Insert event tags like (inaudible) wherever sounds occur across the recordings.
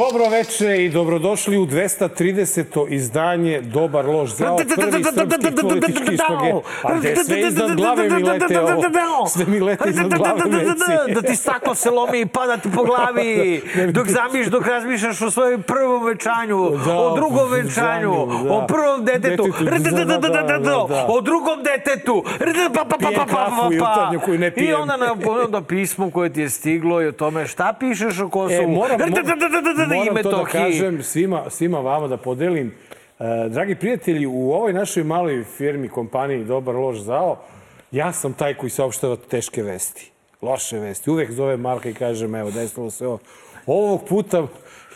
Dobro veče i dobrodošli u 230. izdanje Dobar loš zao, prvi srpski politički špaget. A gde sve iznad glave mi lete ovo? Sve mi lete iznad glave meci. Da ti staklo se lomi i pada ti po glavi. Dok zamiš, dok razmišljaš o svojom prvom venčanju, Da, o drugom venčanju, da. o prvom detetu, da, da, da, da. o drugom detetu, pa, pa, pa, Pije pa, pa, kafu pa, jutarnju koju ne I pijem. onda na onda pismo koje ti je stiglo i o tome šta pišeš o Kosovu. E, moram, moram, i moram to da Metohiji. kažem svima, svima vama da podelim. E, dragi prijatelji, u ovoj našoj maloj firmi, kompaniji Dobar loš zao, ja sam taj koji saopštava teške vesti. Loše vesti. Uvek zove Marka i kažem, evo, desilo se ovo. Ovog puta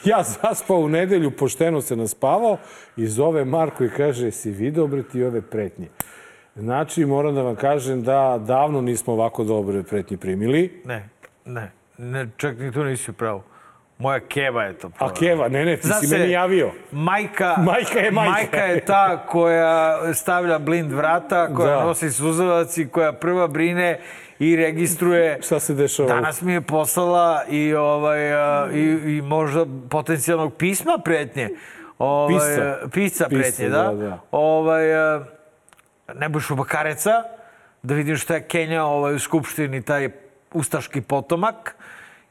ja zaspao u nedelju, pošteno se naspavao i zove Marko i kaže, si video bre ti ove pretnje? Znači, moram da vam kažem da davno nismo ovako dobre pretnje primili. Ne, ne, ne, čak ni tu nisi pravo. Moja keva je to. A Keva, ne, ne, ti Zna si se, meni javio. Majka, (laughs) Majka je majka. Majka je ta koja stavlja blind vrata, koja Da. nosi suzavac i koja prva brine i registruje (laughs) Šta se dešava? Danas mi je poslala i, ovaj, i, i možda potencijalnog pisma pretnje. Ovaj, Pisca. pretnje, da. da, da. Ovaj, Nebojšu Bakareca, da vidim šta je Kenja ovaj, u Skupštini, taj ustaški potomak.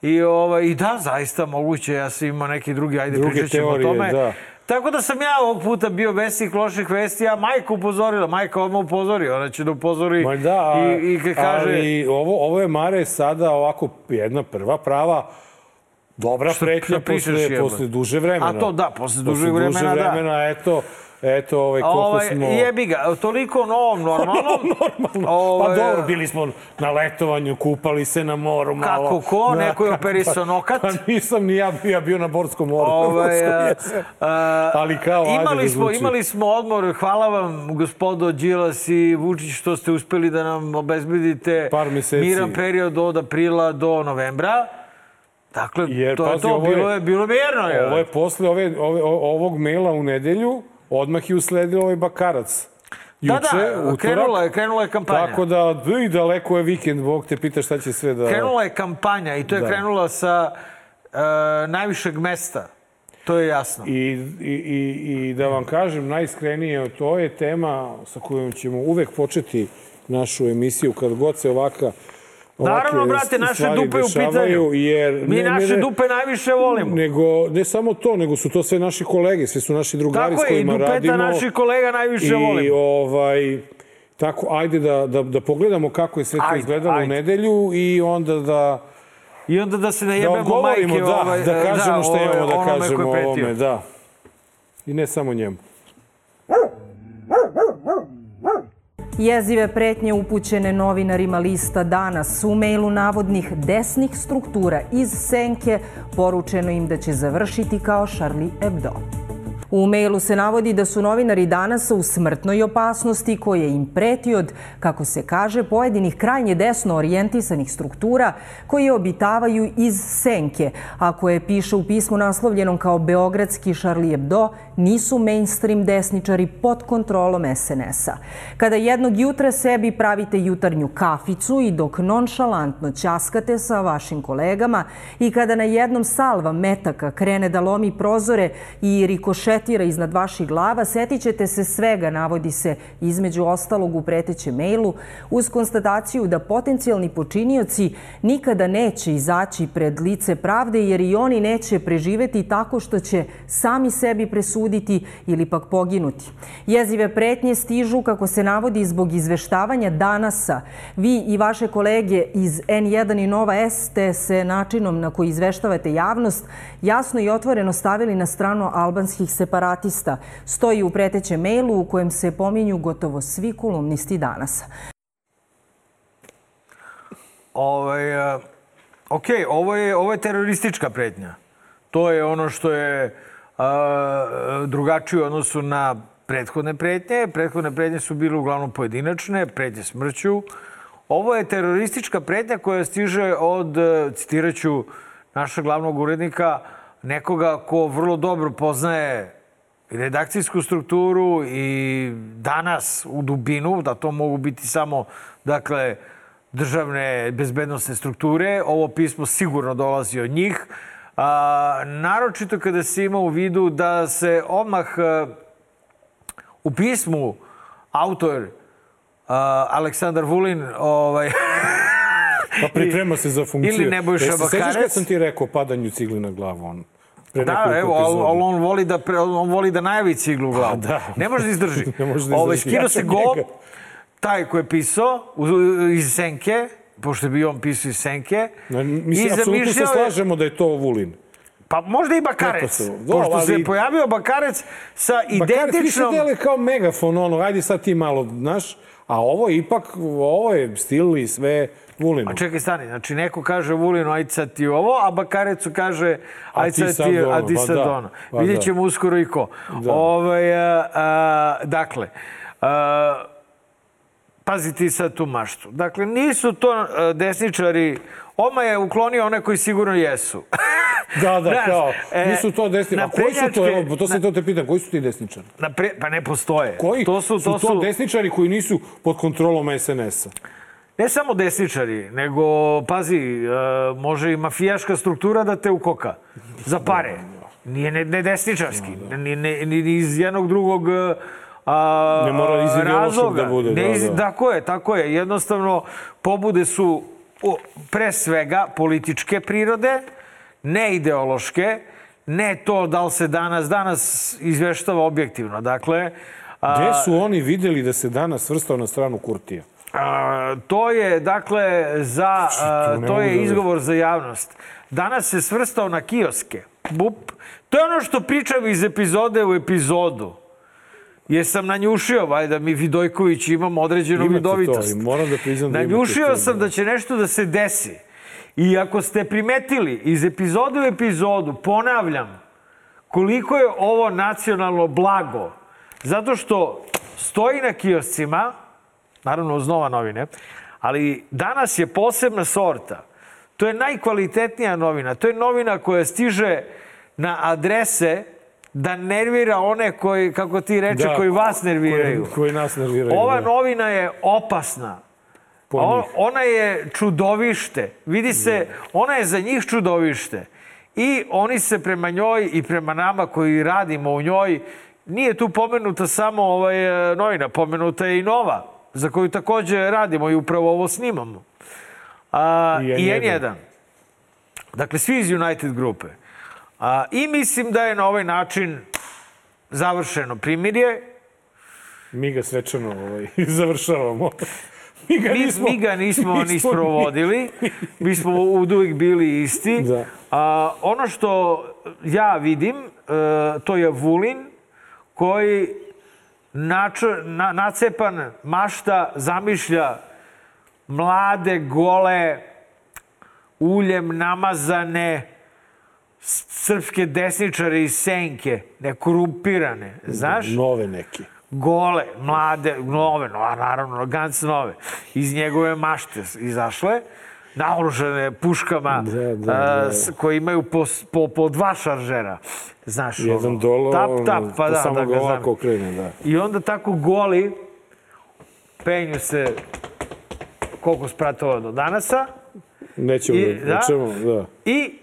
I, ovaj, I da, zaista moguće, ja sam imao neki drugi, ajde Druge pričat ćemo teorije, o tome. da. Tako da sam ja ovog puta bio vesnik loših vesti, a majka upozorila. Majka odmah upozori, ona će da upozori Ma da, a- i, i kaže... ali ovo, ovo je Mare sada ovako jedna prva prava dobra pretnja pišeš, posle, posle duže vremena. A to da, posle duže duže vremena, da. vremena, eto, eto ovaj, koliko Ovaj, smo... Jebi ga, toliko novom (laughs) normalnom. Normalno. Ovaj, pa dobro, bili smo na letovanju, kupali se na moru malo. Kako ko? Da, Neko je kako- (laughs) operisao nokat? Pa nisam ni ja bio, ja bio na Borskom moru. na Ovaj, (laughs) Borskom a, Ali kao, ajde imali da smo, zvuči. imali smo odmor, hvala vam gospodo Đilas i Vučić što ste uspeli da nam obezbedite Par meseci. miran period od aprila do novembra. Dakle, Jer, to je pazi, to, ovo je- bilo je, bilo mirno. je. Ovo je posle ove, ove, ovog maila u nedelju, odmah je usledio ovaj Bakarac. Da, Juče, da, utorak. krenula je, krenula je kampanja. Tako da, i daleko je vikend, Bog te pita šta će sve da... Krenula je kampanja i to je Da. krenula sa e, najvišeg mesta. To je jasno. I, i, i, I da vam kažem, najiskrenije, to je tema sa kojom ćemo uvek početi našu emisiju kad god se ovaka Naravno, brate, naše dupe u pitanju. Jer, Mi ne, naše ne, ne, dupe najviše volimo. Nego, ne samo to, nego su to sve naši kolege, sve su naši drugari Tako s je, i kojima dupeta radimo. naših kolega najviše I volimo. ovaj, tako, ajde da, da, da pogledamo kako je sve to Ajde, izgledalo u ajde. nedelju i onda da, I onda da se da najebemo odgovorimo, majke da, ovaj, da kažemo što ovaj, imamo da onome kažemo o ovome. Da. I ne samo njemu. Jezive pretnje upućene novinarima lista danas u mailu navodnih desnih struktura iz Senke poručeno im da će završiti kao Charlie Hebdo. U mailu se navodi da su novinari danas u smrtnoj opasnosti koje im preti od, kako se kaže, pojedinih krajnje desno orijentisanih struktura koje obitavaju iz Senke, a koje piše u pismu naslovljenom kao Beogradski Charlie Hebdo, nisu mainstream desničari pod kontrolom SNS-a. Kada jednog jutra sebi pravite jutarnju kaficu i dok nonšalantno ćaskate sa vašim kolegama i kada na jednom salva metaka krene da lomi prozore i rikošetira iznad vaših glava, setit ćete se svega, navodi se između ostalog u pretećem mailu, uz konstataciju da potencijalni počinioci nikada neće izaći pred lice pravde jer i oni neće preživeti tako što će sami sebi presuditi ili pak poginuti. Jezive pretnje stižu, kako se navodi, zbog izveštavanja danasa. Vi i vaše kolege iz N1 i Nova S ste se načinom na koji izveštavate javnost jasno i otvoreno stavili na stranu albanskih separatista. Stoji u pretećem mailu u kojem se pominju gotovo svi kolumnisti danasa. Ovaj, uh, ok, ovo je, ovo je teroristička pretnja. To je ono što je uh, drugačije u odnosu na prethodne pretnje. Prethodne pretnje su bile uglavnom pojedinačne, pretnje smrću. Ovo je teroristička pretnja koja stiže od, eh, citiraću našeg glavnog urednika, nekoga ko vrlo dobro poznaje redakcijsku strukturu i danas u dubinu, da to mogu biti samo, dakle, državne bezbednostne strukture. Ovo pismo sigurno dolazi od njih. A, naročito kada se ima u vidu da se odmah a, u pismu autor a, Aleksandar Vulin ovaj, Pa priprema se za (laughs) funkciju. Ili Nebojša se sećaš Bakarec? kad sam ti rekao padanju cigli na glavu? On, pre Da, evo, ali, ali on voli da pre, on voli da najavi ciglu u glavu. (laughs) da. Ne može da izdrži. (laughs) Ne može da Ovaj, izdrži. skinuo Ja se go, njega. taj koji je pisao iz Senke, pošto je bio on pisao iz Senke. Na- Mislim, apsolutno se slažemo da je to Vulin. Pa možda i Bakarec. Da, Pošto ali- se pojavio Bakarec sa Bakarec više identičnom... dele kao megafon, ono, ajde sad ti malo, znaš, a ovo je ipak, ovo je stil i sve Vulinu. A čekaj, stani, znači neko kaže Vulinu, ajde sad ti ovo, a Bakarecu kaže, ti sad ti, a ono, ti pa sad da, ono. pa Vidjet da. ćemo uskoro i ko. Da. Ovaj, a, a, dakle, a, pazi ti sad tu maštu. Dakle, nisu to desničari, Oma je uklonio one koji sigurno jesu. Da, da, (laughs) Znaš, kao, e, nisu to desni. A koji su to, evo, to se to te pitam, koji su ti desničari? Napre, pa ne postoje. Koji to su, to su, desničari koji nisu pod kontrolom SNS-a? Ne samo desničari, nego, pazi, e, može i mafijaška struktura da te ukoka. Za pare. Nije ne, ne desničarski. Ni, ne, ni, iz jednog drugog e, a, Ne mora iz razloga. da bude, Ne da, iz, da. Tako je, tako je. Jednostavno, pobude su pre svega političke prirode, ne ideološke, ne to da li se danas, danas izveštava objektivno. Dakle, a, Gde su oni videli da se danas svrstao na stranu Kurtija? A, to je, dakle, za, a, ne to je da izgovor za javnost. Danas se svrstao na kioske. Bup. To je ono što pričam iz epizode u epizodu. Jesam nanjušio, valjda mi Vidojković imam određenu Imate vidovitost. to i moram da priznam da imate Nanjušio to, sam da. da će nešto da se desi. I ako ste primetili iz epizode u epizodu, ponavljam, koliko je ovo nacionalno blago. Zato što stoji na kioscima, naravno uz nova novine, ali danas je posebna sorta. To je najkvalitetnija novina. To je novina koja stiže na adrese da nervira one koji, kako ti reče, Da, koji vas nerviraju. Koji, koji nas nerviraju. Ova da. novina je opasna. Po O- njih. ona je čudovište. Vidi se, ona je za njih čudovište. I oni se prema njoj i prema nama koji radimo u njoj, nije tu pomenuta samo ovaj, e, novina, pomenuta je i nova, za koju takođe radimo i upravo ovo snimamo. A, I I N1. N1. Dakle, svi iz United grupe. A, I mislim da je na ovaj način završeno primirje. Mi ga svečano ovaj, (laughs) završavamo. Mi ga Mi, nismo, mi ga nismo ni sprovodili, (laughs) mi smo od uvijek bili isti. Da. A, ono što ja vidim, e, to je Vulin koji nač, na, nacepan mašta zamišlja mlade, gole, uljem namazane srpske desničare iz senke, nekorumpirane, znaš? Nove neke. gole, mlade, nove, no, a naravno, Gans nove, iz njegove mašte izašle, naoružane puškama Da, da, a, da. s- koje imaju po, po, po dva šaržera. Znaš, Jedan ono, dolo, tap, tap, pa to da, samo da ga ovako znam. okrene, da. I onda tako goli, penju se koliko spratova do danasa Nećemo I- da, da. nećemo, da. i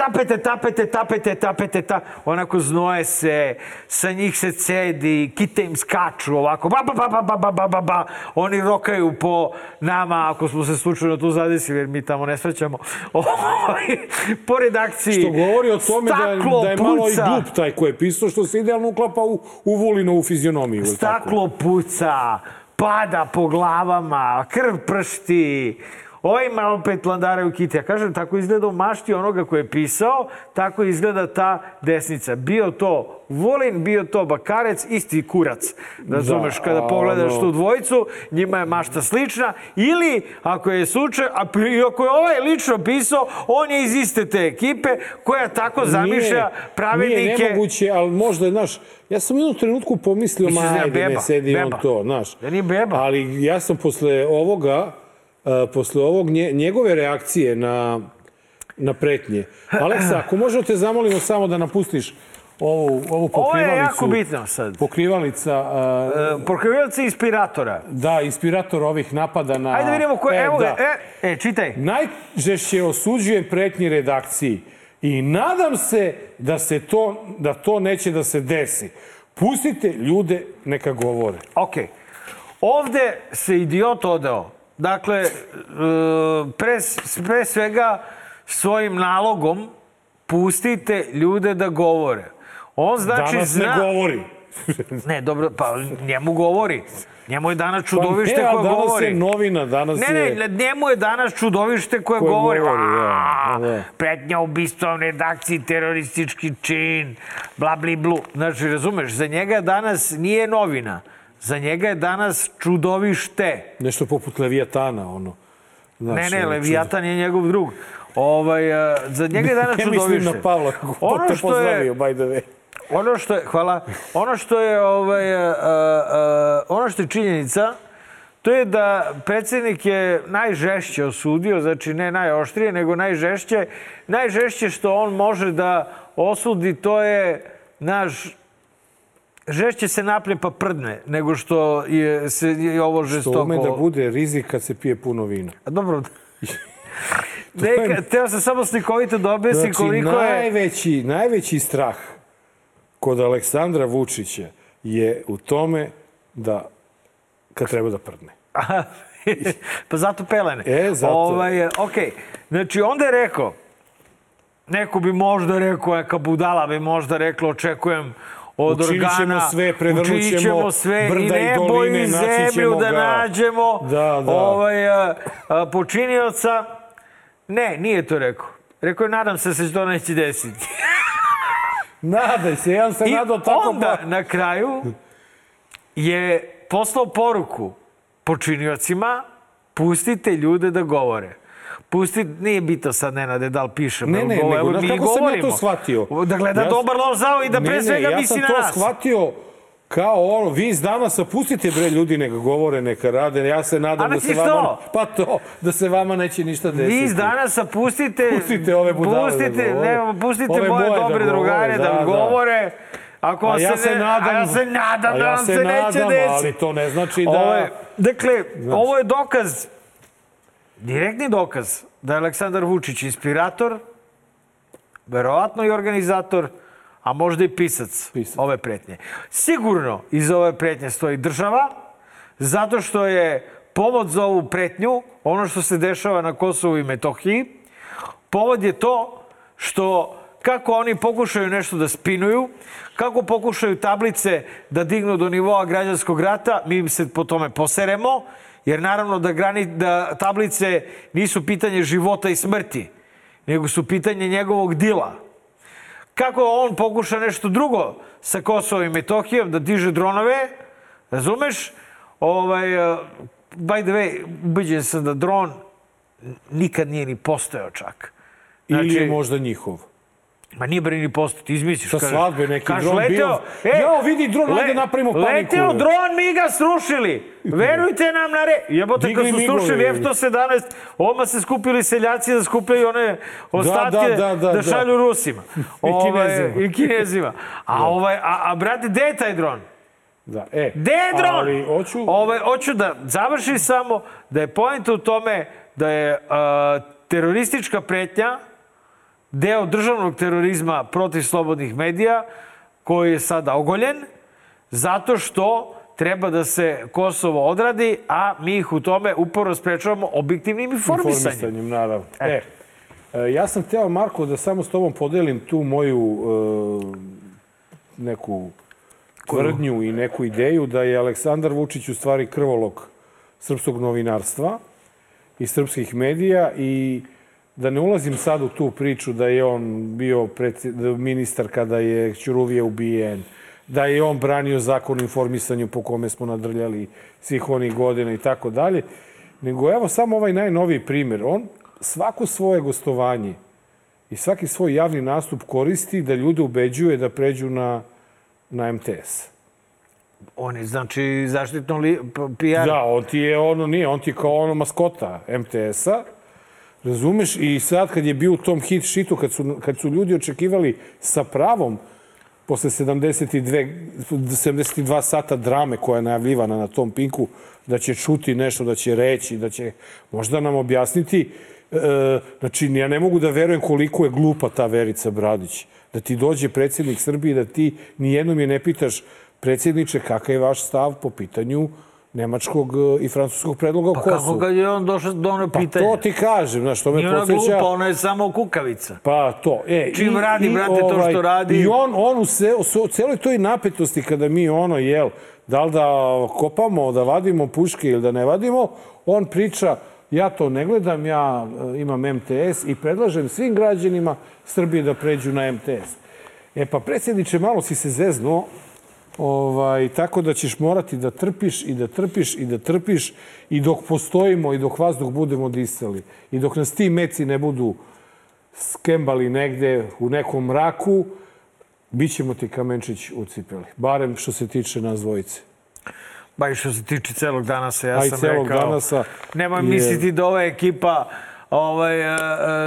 tapete, tapete, tapete, tapete, ta, onako znoje se, sa njih se cedi, kite im skaču ovako, ba, ba, ba, ba, ba, ba, ba, ba, ba. oni rokaju po nama, ako smo se slučajno tu zadesili, jer mi tamo ne srećamo, po redakciji. Što govori o tome da, Staklo da je malo i puca. glup taj ko je pisao, što se idealno uklapa u, u Vulinovu fizionomiju. ili tako? Staklo puca, pada po glavama, krv pršti, Ovaj ima opet landaraju kite. Ja kažem, tako izgleda u mašti onoga koji je pisao, tako izgleda ta desnica. Bio to Volin, bio to Bakarec, isti kurac. Razumeš, Da, kada pogledaš ono- tu dvojicu, njima je mašta slična. Ili, ako je slučaj, a ako je ovaj lično pisao, on je iz iste te ekipe koja tako zamišlja pravednike. Nije nemoguće, ali možda je, znaš, ja sam u jednom trenutku pomislio, ma da je ajde, ne beba? sedi Beba. on to, znaš. Da nije beba? Ali ja sam posle ovoga, posle ovog nje, njegove reakcije na, na pretnje. Aleksa, ako možemo te zamolimo samo da napustiš ovu, ovu Ovo je pokrivalicu. jako bitno sad. Pokrivalica, uh, E, Pokrivilci inspiratora. da, inspirator ovih napada na... Ajde vidimo ko... E, evo da. e, e, čitaj. Najžešće osuđujem pretnji redakciji. I nadam se da se to, da to neće da se desi. Pustite ljude neka govore. Ok. Ovde se idiot odeo. Dakle, e, pre, pre svega svojim nalogom pustite ljude da govore. On znači Danas zna... ne govori. (laughs) Ne, dobro, pa njemu govori. Njemu je danas čudovište Pa ne, a koje danas govori. je novina, danas Ne, je... ne, njemu je danas čudovište koje, Koje govori. govori, "A, da, da. Pretnja ubistvom, redakciji, teroristički čin, bla, bli, blu. Znači, razumeš, za njega danas nije novina. Za njega je danas čudovište. Nešto poput Leviatana, ono. Znaš, Ne, ne, ono, Leviatan je njegov drug. Ovaj, a, za njega je danas Ne čudovište. mislim na Pavla, ko Ono te pozdravio, by the way. Ono što je, hvala, ono što je, ovaj, a, a, ono što je činjenica, to je da predsjednik je najžešće osudio, znači ne najoštrije, nego najžešće. Najžešće što on može da osudi, to je naš žešće se napne pa prdne, nego što je, se, je ovo To žestoko... ume da bude rizik kad se pije puno vina. A dobro, (laughs) Neka, teo sam samo slikovito da objasnim Znači, koliko je... najveći, najveći strah kod Aleksandra Vučića je u tome da kad treba da prdne. (laughs) pa zato pelene. E, zato. Ovaj, ok, znači onda je rekao, neko bi možda rekao, neka budala bi možda reklo, očekujem od Učinit ćemo organa, sve, prevrnut ćemo sve i brda i nebo doline, i naći ćemo da ga. nađemo Da, da. Ovaj, a, a, počinioca. Ne, nije to rekao. Rekao je, nadam se da se to neće desiti. (laughs) Nadaj se, ja sam I nadao tako onda pa... na kraju je poslao poruku počiniocima, pustite ljude da govore. Pusti, nije bito sad, Nenade, da li pišemo. Ne, ne, nego, evo, mi kako sam ja govorimo. to shvatio? Da gleda Ja- dobar lov zao i da pre ne, svega ne, ja misli sam na to nas. shvatio kao ono, vi iz danasa pustite bre ljudi neka govore, neka rade. Ja se nadam da se vama... to? Pa to, da se vama neće ništa desiti. Vi iz danasa pustite... Pustite ove budale da pustite, govore. ne, pustite Ove moje moje da dobre govore, drugare da, da, da. govore. Ako A ja se, ne, nadam, a ja se nadam da ja vam se se neće nadam, desiti. ali to ne znači da... Ovo je, dakle, ovo je dokaz, direktni dokaz da je Aleksandar Vučić inspirator, verovatno i organizator, a možda i pisac, Pisac. ove pretnje. Sigurno iz ove pretnje stoji država, zato što je povod za ovu pretnju ono što se dešava na Kosovu i Metohiji. Povod je to što kako oni pokušaju nešto da spinuju, kako pokušaju tablice da dignu do nivoa građanskog rata, mi im se po tome poseremo, jer naravno da, grani, da tablice nisu pitanje života i smrti, nego su pitanje njegovog dila. Kako on pokuša nešto drugo sa Kosovom i Metohijom, da diže dronove, razumeš? Ovaj, uh, by the way, ubeđen sam da dron nikad nije ni postojao čak. Ili je možda njihov. Ma nije bre ni postao, ti izmisliš. Sa svadbe neki kaže, dron bio. Jao, vidi dron, ajde napravimo paniku. Leteo dron, mi ga srušili. Verujte nam na re... Jebote, kad su srušili F-117, odmah se skupili seljaci da skupljaju one ostatke da, da, da, da. šalju Rusima. (laughs) Kinezima. I kinezima. A, ovaj, a, a brate, gde je taj dron? Da, e. Gde je dron? Ali, hoću... Ovaj, hoću da završim samo da je pojenta u tome da je uh, teroristička pretnja deo državnog terorizma protiv slobodnih medija koji je sada ogoljen zato što treba da se Kosovo odradi, a mi ih u tome uporo sprečavamo objektivnim informisanjem. Informisanjem, naravno. E, e, ja sam teo, Marko, da samo s tobom podelim tu moju e, neku tvrdnju i neku ideju da je Aleksandar Vučić u stvari krvolog srpskog novinarstva i srpskih medija i da ne ulazim sad u tu priču da je on bio da ministar kada je Ćuruvije ubijen, da je on branio zakon o informisanju po kome smo nadrljali svih onih godina i tako dalje, nego evo samo ovaj najnoviji primjer. On svako svoje gostovanje i svaki svoj javni nastup koristi da ljude ubeđuje da pređu na, na MTS. On je, znači, zaštitno li, PR. Da, on ti je ono, nije, on ti je kao ono maskota MTS-a. Razumeš? I sad kad je bio u tom hit shitu, kad su, kad su ljudi očekivali sa pravom posle 72, 72 sata drame koja je najavljivana na tom pinku, da će čuti nešto, da će reći, da će možda nam objasniti, E, znači, ja ne mogu da verujem koliko je glupa ta Verica Bradić. Da ti dođe predsjednik Srbije, da ti nijednom je ne pitaš predsjedniče kakav je vaš stav po pitanju nemačkog e, i francuskog predloga o Pa Kosovu. kako kad je on došao do ono Pa pitanja? to ti kažem, znaš, to me Nije ona podsjeća... glupa, ona je samo kukavica. Pa to. E, Čim radi, brate, to što radi- I on, on u, se, u celoj toj napetosti kada mi ono, jel, da li da kopamo, da vadimo puške ili da ne vadimo, on priča, ja to ne gledam, ja e, imam MTS i predlažem svim građanima Srbije da pređu na MTS. E pa, predsjedniče, malo si se zeznuo, Ovaj, tako da ćeš morati da trpiš i da trpiš i da trpiš i dok postojimo i dok vazduh budemo disali i dok nas ti meci ne budu skembali negde u nekom mraku, bit ćemo ti kamenčić u cipeli. Barem što se tiče nas dvojice. Ba i što se tiče celog danasa, ja A i sam celog rekao... danasa Nemoj je- misliti da ova ekipa ovaj, e,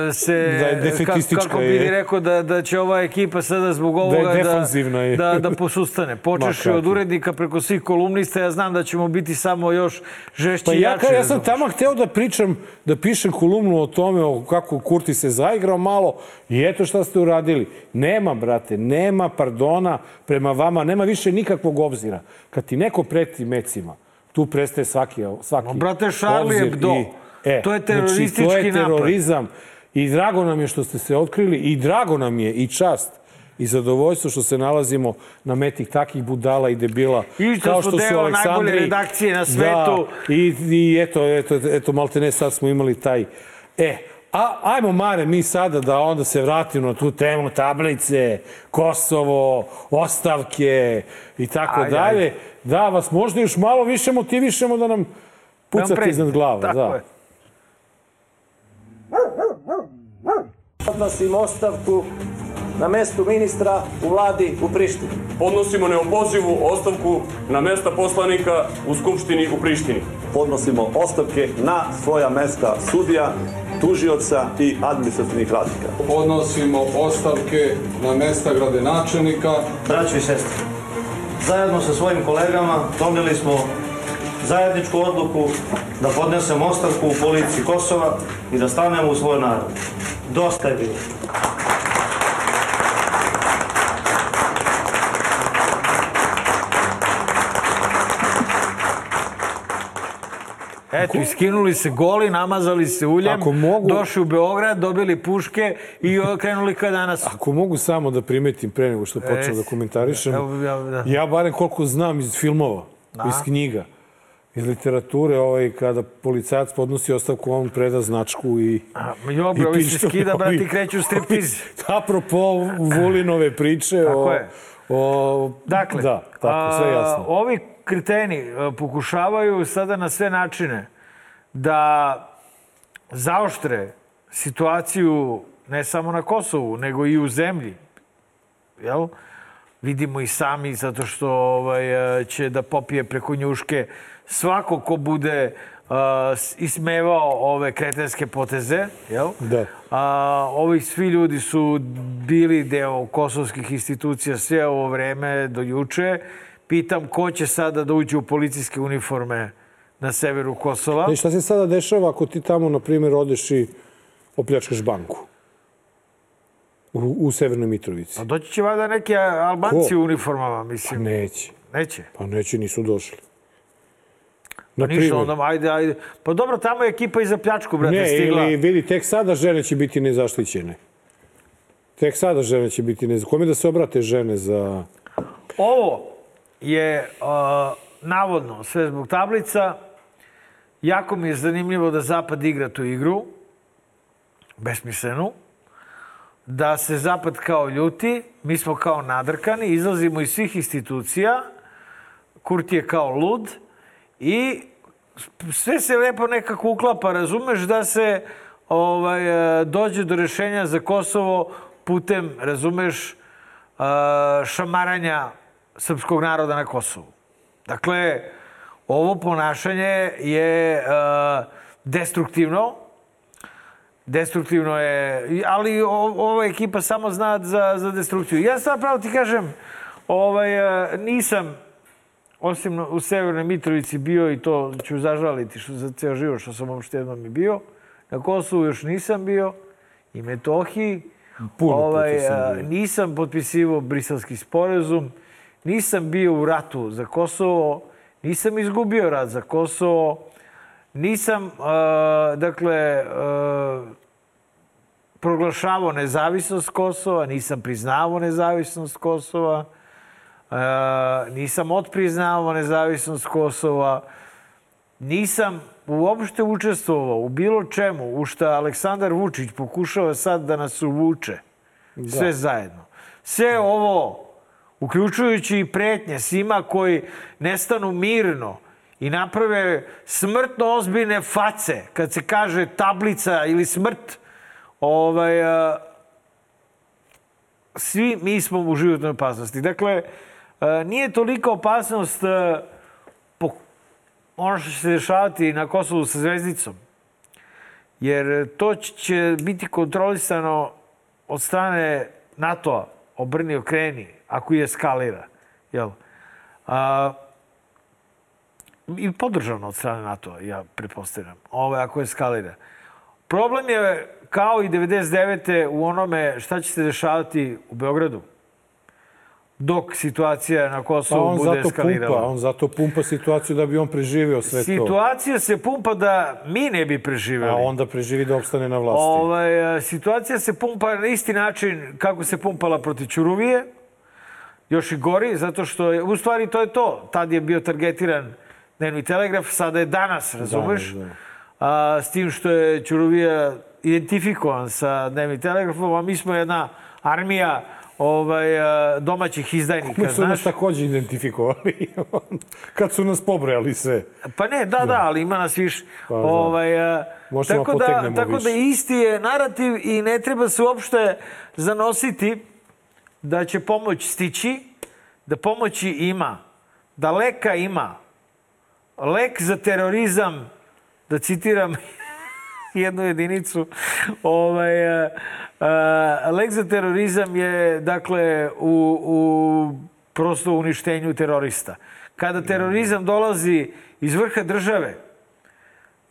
e, se... Da je Kako bi je. rekao da, da će ova ekipa sada zbog ovoga defanzivna je. da, da posustane. Počeš Ma od urednika preko svih kolumnista, ja znam da ćemo biti samo još žešći Pa i ja, jači. ka, ja sam tamo hteo da pričam, da pišem kolumnu o tome o kako Kurti se zaigrao malo i eto šta ste uradili. Nema, brate, nema pardona prema vama, nema više nikakvog obzira. Kad ti neko preti mecima, tu prestaje svaki, svaki No, brate, Charlie Hebdo. E, To je teroristički znači, to je napad. terorizam. I drago nam je što ste se otkrili i drago nam je i čast i zadovoljstvo što se nalazimo na meti takih budala i debila I što smo deo najbolje redakcije na svetu. Da, i, i eto, eto, eto, malte ne, sad smo imali taj... E, a, ajmo, Mare, mi sada da onda se vratimo na tu temu tablice, Kosovo, ostavke i tako dalje. Da vas možda još malo više motivišemo da nam pucate pređe. iznad glava. Tako da. je. Podnosim ostavku na mestu ministra u vladi u Prištini. podnosimo neopozivu ostavku na mesta poslanika u Skupštini u Prištini. podnosimo ostavke na svoja mesta sudija, tužioca i administrativnih radnika. podnosimo ostavke na mesta gradonačelnika Braćo i sestre, zajedno sa svojim kolegama doneli smo zajedničku odluku da podnesemo ostavku u policiji Kosova i da stanemo u svoj narod. Dosta je bilo. Eto, iskinuli se goli, namazali se uljem, Ako mogu- došli u Beograd, dobili puške i krenuli ka danas. Ako mogu samo da primetim pre nego što počnem Reci. da komentarišem, Evo, ja, da. ja barem koliko znam iz filmova, iz knjiga, iz literature, ovaj, kada policajac podnosi ostavku, on preda značku i... A, Jo, bre, ovi se skida, brati, ovi- kreću u striptiz. Apropo Vulinove priče Tako o... je. O, Dakle, da, tako, sve a, jasno. ovi kreteni a, pokušavaju sada na sve načine da zaoštre situaciju ne samo na Kosovu, nego i u zemlji. Jel? Vidimo i sami, zato što ovaj, a, će da popije preko njuške svako ko bude s- ismevao ove kretenske poteze. Jel? Da. A, ovi svi ljudi su bili deo kosovskih institucija sve ovo vreme do juče. Pitam ko će sada da uđe u policijske uniforme na severu Kosova. E, šta se sada dešava ako ti tamo, na primjer, odeš i opljačkaš banku? U, u Severnoj Mitrovici. Pa doći će valjda neki Albanci Ko? u uniformama, mislim. Neće. Neće. Pa neće, nisu došli. Na Ništa, primjer. onda ajde, ajde. Pa dobro, tamo je ekipa i za pljačku, brate, Ne, stigla. ili vidi, tek sada žene će biti nezaštićene. Tek sada žene će biti nezaštićene. Kome da se obrate žene za... Ovo je uh, navodno sve zbog tablica. Jako mi je zanimljivo da Zapad igra tu igru, besmislenu, da se Zapad kao ljuti, mi smo kao nadrkani, izlazimo iz svih institucija, Kurti je kao lud i sve se lepo nekako uklapa, razumeš da se ovaj, e, dođe do rešenja za Kosovo putem, razumeš, e, šamaranja srpskog naroda na Kosovu. Dakle, ovo ponašanje je e, destruktivno, destruktivno je, ali ova ekipa samo zna za, za destrukciju. Ja sad pravo ti kažem, ovaj, e, nisam, osim u Severnoj Mitrovici bio i to ću zažaliti što za ceo život što sam uopšte jednom i bio, Na Kosovu još nisam bio i Metohiji. Puno ovaj, bio. nisam potpisivao briselski sporazum, nisam bio u ratu za Kosovo, nisam izgubio rat za Kosovo, nisam, a, dakle, proglašavao nezavisnost Kosova, nisam priznavao nezavisnost Kosova, nisam otpriznavao nezavisnost Kosova, nisam uopšte učestvovao u bilo čemu u što Aleksandar Vučić pokušava sad da nas uvuče. Sve zajedno. Sve ovo, uključujući i pretnje svima koji nestanu mirno i naprave smrtno ozbiljne face kad se kaže tablica ili smrt, ovaj, a, svi mi smo u životnoj opasnosti. Dakle, a, nije tolika opasnost po ono što će se dešavati na Kosovu sa zvezdicom. Jer to će biti kontrolisano od strane NATO-a, obrni okreni, ako i eskalira. Jel? A, I podržano od strane NATO-a, ja pretpostavljam, ovo ako eskalira. Problem je, kao i 99. u onome šta će se dešavati u Beogradu dok situacija na Pa Kosovu on bude zato eskalirala. pumpa, on zato pumpa situaciju da bi on preživio sve to. Situacija se pumpa da mi ne bi preživeli. A onda preživi da opstane na vlasti. Ovaj, a, situacija se pumpa na isti način kako se pumpala protiv Ćuruvije. Još i gori, zato što je, u stvari to je to. Tad je bio targetiran dnevni telegraf, sada je danas, razumeš? da. A, s tim što je Ćuruvija identifikovan sa dnevnim telegrafom, a mi smo jedna armija ovaj, domaćih izdajnika, Mi su znaš? nas takođe identifikovali. (laughs) Kad su nas pobrojali sve. Pa ne, da, da, ali ima nas više. Pa, da. ovaj, Možemo tako da, tako da više. isti je narativ i ne treba se uopšte zanositi da će pomoć stići, da pomoći ima, da leka ima. Lek za terorizam, da citiram (laughs) jednu jedinicu, ovaj, a, a, lek za terorizam je, dakle, u, u prosto uništenju terorista. Kada terorizam dolazi iz vrha države,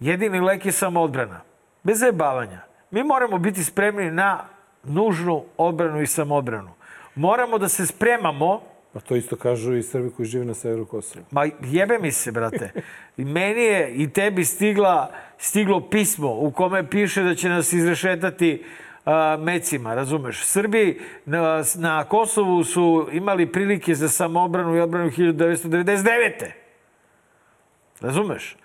jedini lek je samo odbrana. Bez zajebavanja. Mi moramo biti spremni na nužnu odbranu i samodbranu. Moramo da se spremamo Pa to isto kažu i Srbi koji žive na severu Kosova. Ma jebe mi se, brate. I meni je i tebi stigla, stiglo pismo u kome piše da će nas izrešetati a, mecima, razumeš? Srbi na, na Kosovu su imali prilike za samoobranu i odbranu 1999. Razumeš?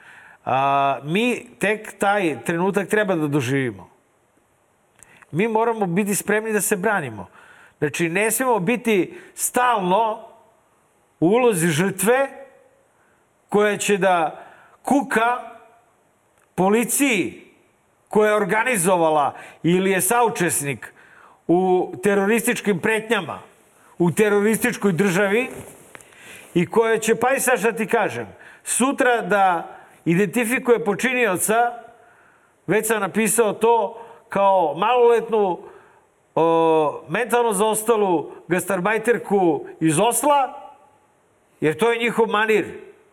A, mi tek taj trenutak treba da doživimo. Mi moramo biti spremni da se branimo. Znači, ne smemo biti stalno u ulozi žrtve koja će da kuka policiji koja je organizovala ili je saučesnik u terorističkim pretnjama u terorističkoj državi i koja će, pa i sad šta ti kažem, sutra da identifikuje počinioca, već sam napisao to, kao maloletnu o, mentalno zaostalu gastarbajterku iz Osla, jer to je njihov manir.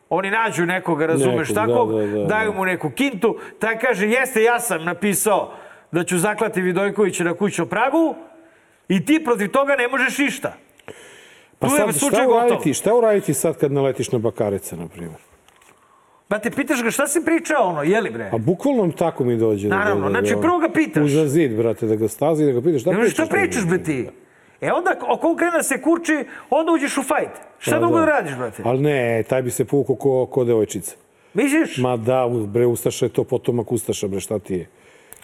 Oni nađu nekoga, razumeš Nekog, takvog, da, da, da, daju mu neku kintu, taj kaže, jeste, ja sam napisao da ću zaklati Vidojkovića na kućnom pragu i ti protiv toga ne možeš ništa. Pa Tu je sad, slučaj šta gotov. uraditi, šta uraditi sad kad naletiš na Bakareca, na primjer? Ba te pitaš ga šta si pričao ono, jeli bre? A bukvalno tako mi dođe. da- Naravno, da, da, znači prvo ga pitaš. Uza zid, brate, da ga stazi, da ga pitaš. Šta Ne, pričaš? šta pričaš bre ti? E onda, ako on krene da se kurči, onda uđeš u fajt. Šta drugo da da. radiš, brate? Ali ne, taj bi se povukao ko, ko devojčica. Misliš? Ma da, bre, Ustaša je to potomak Ustaša, bre, šta ti je?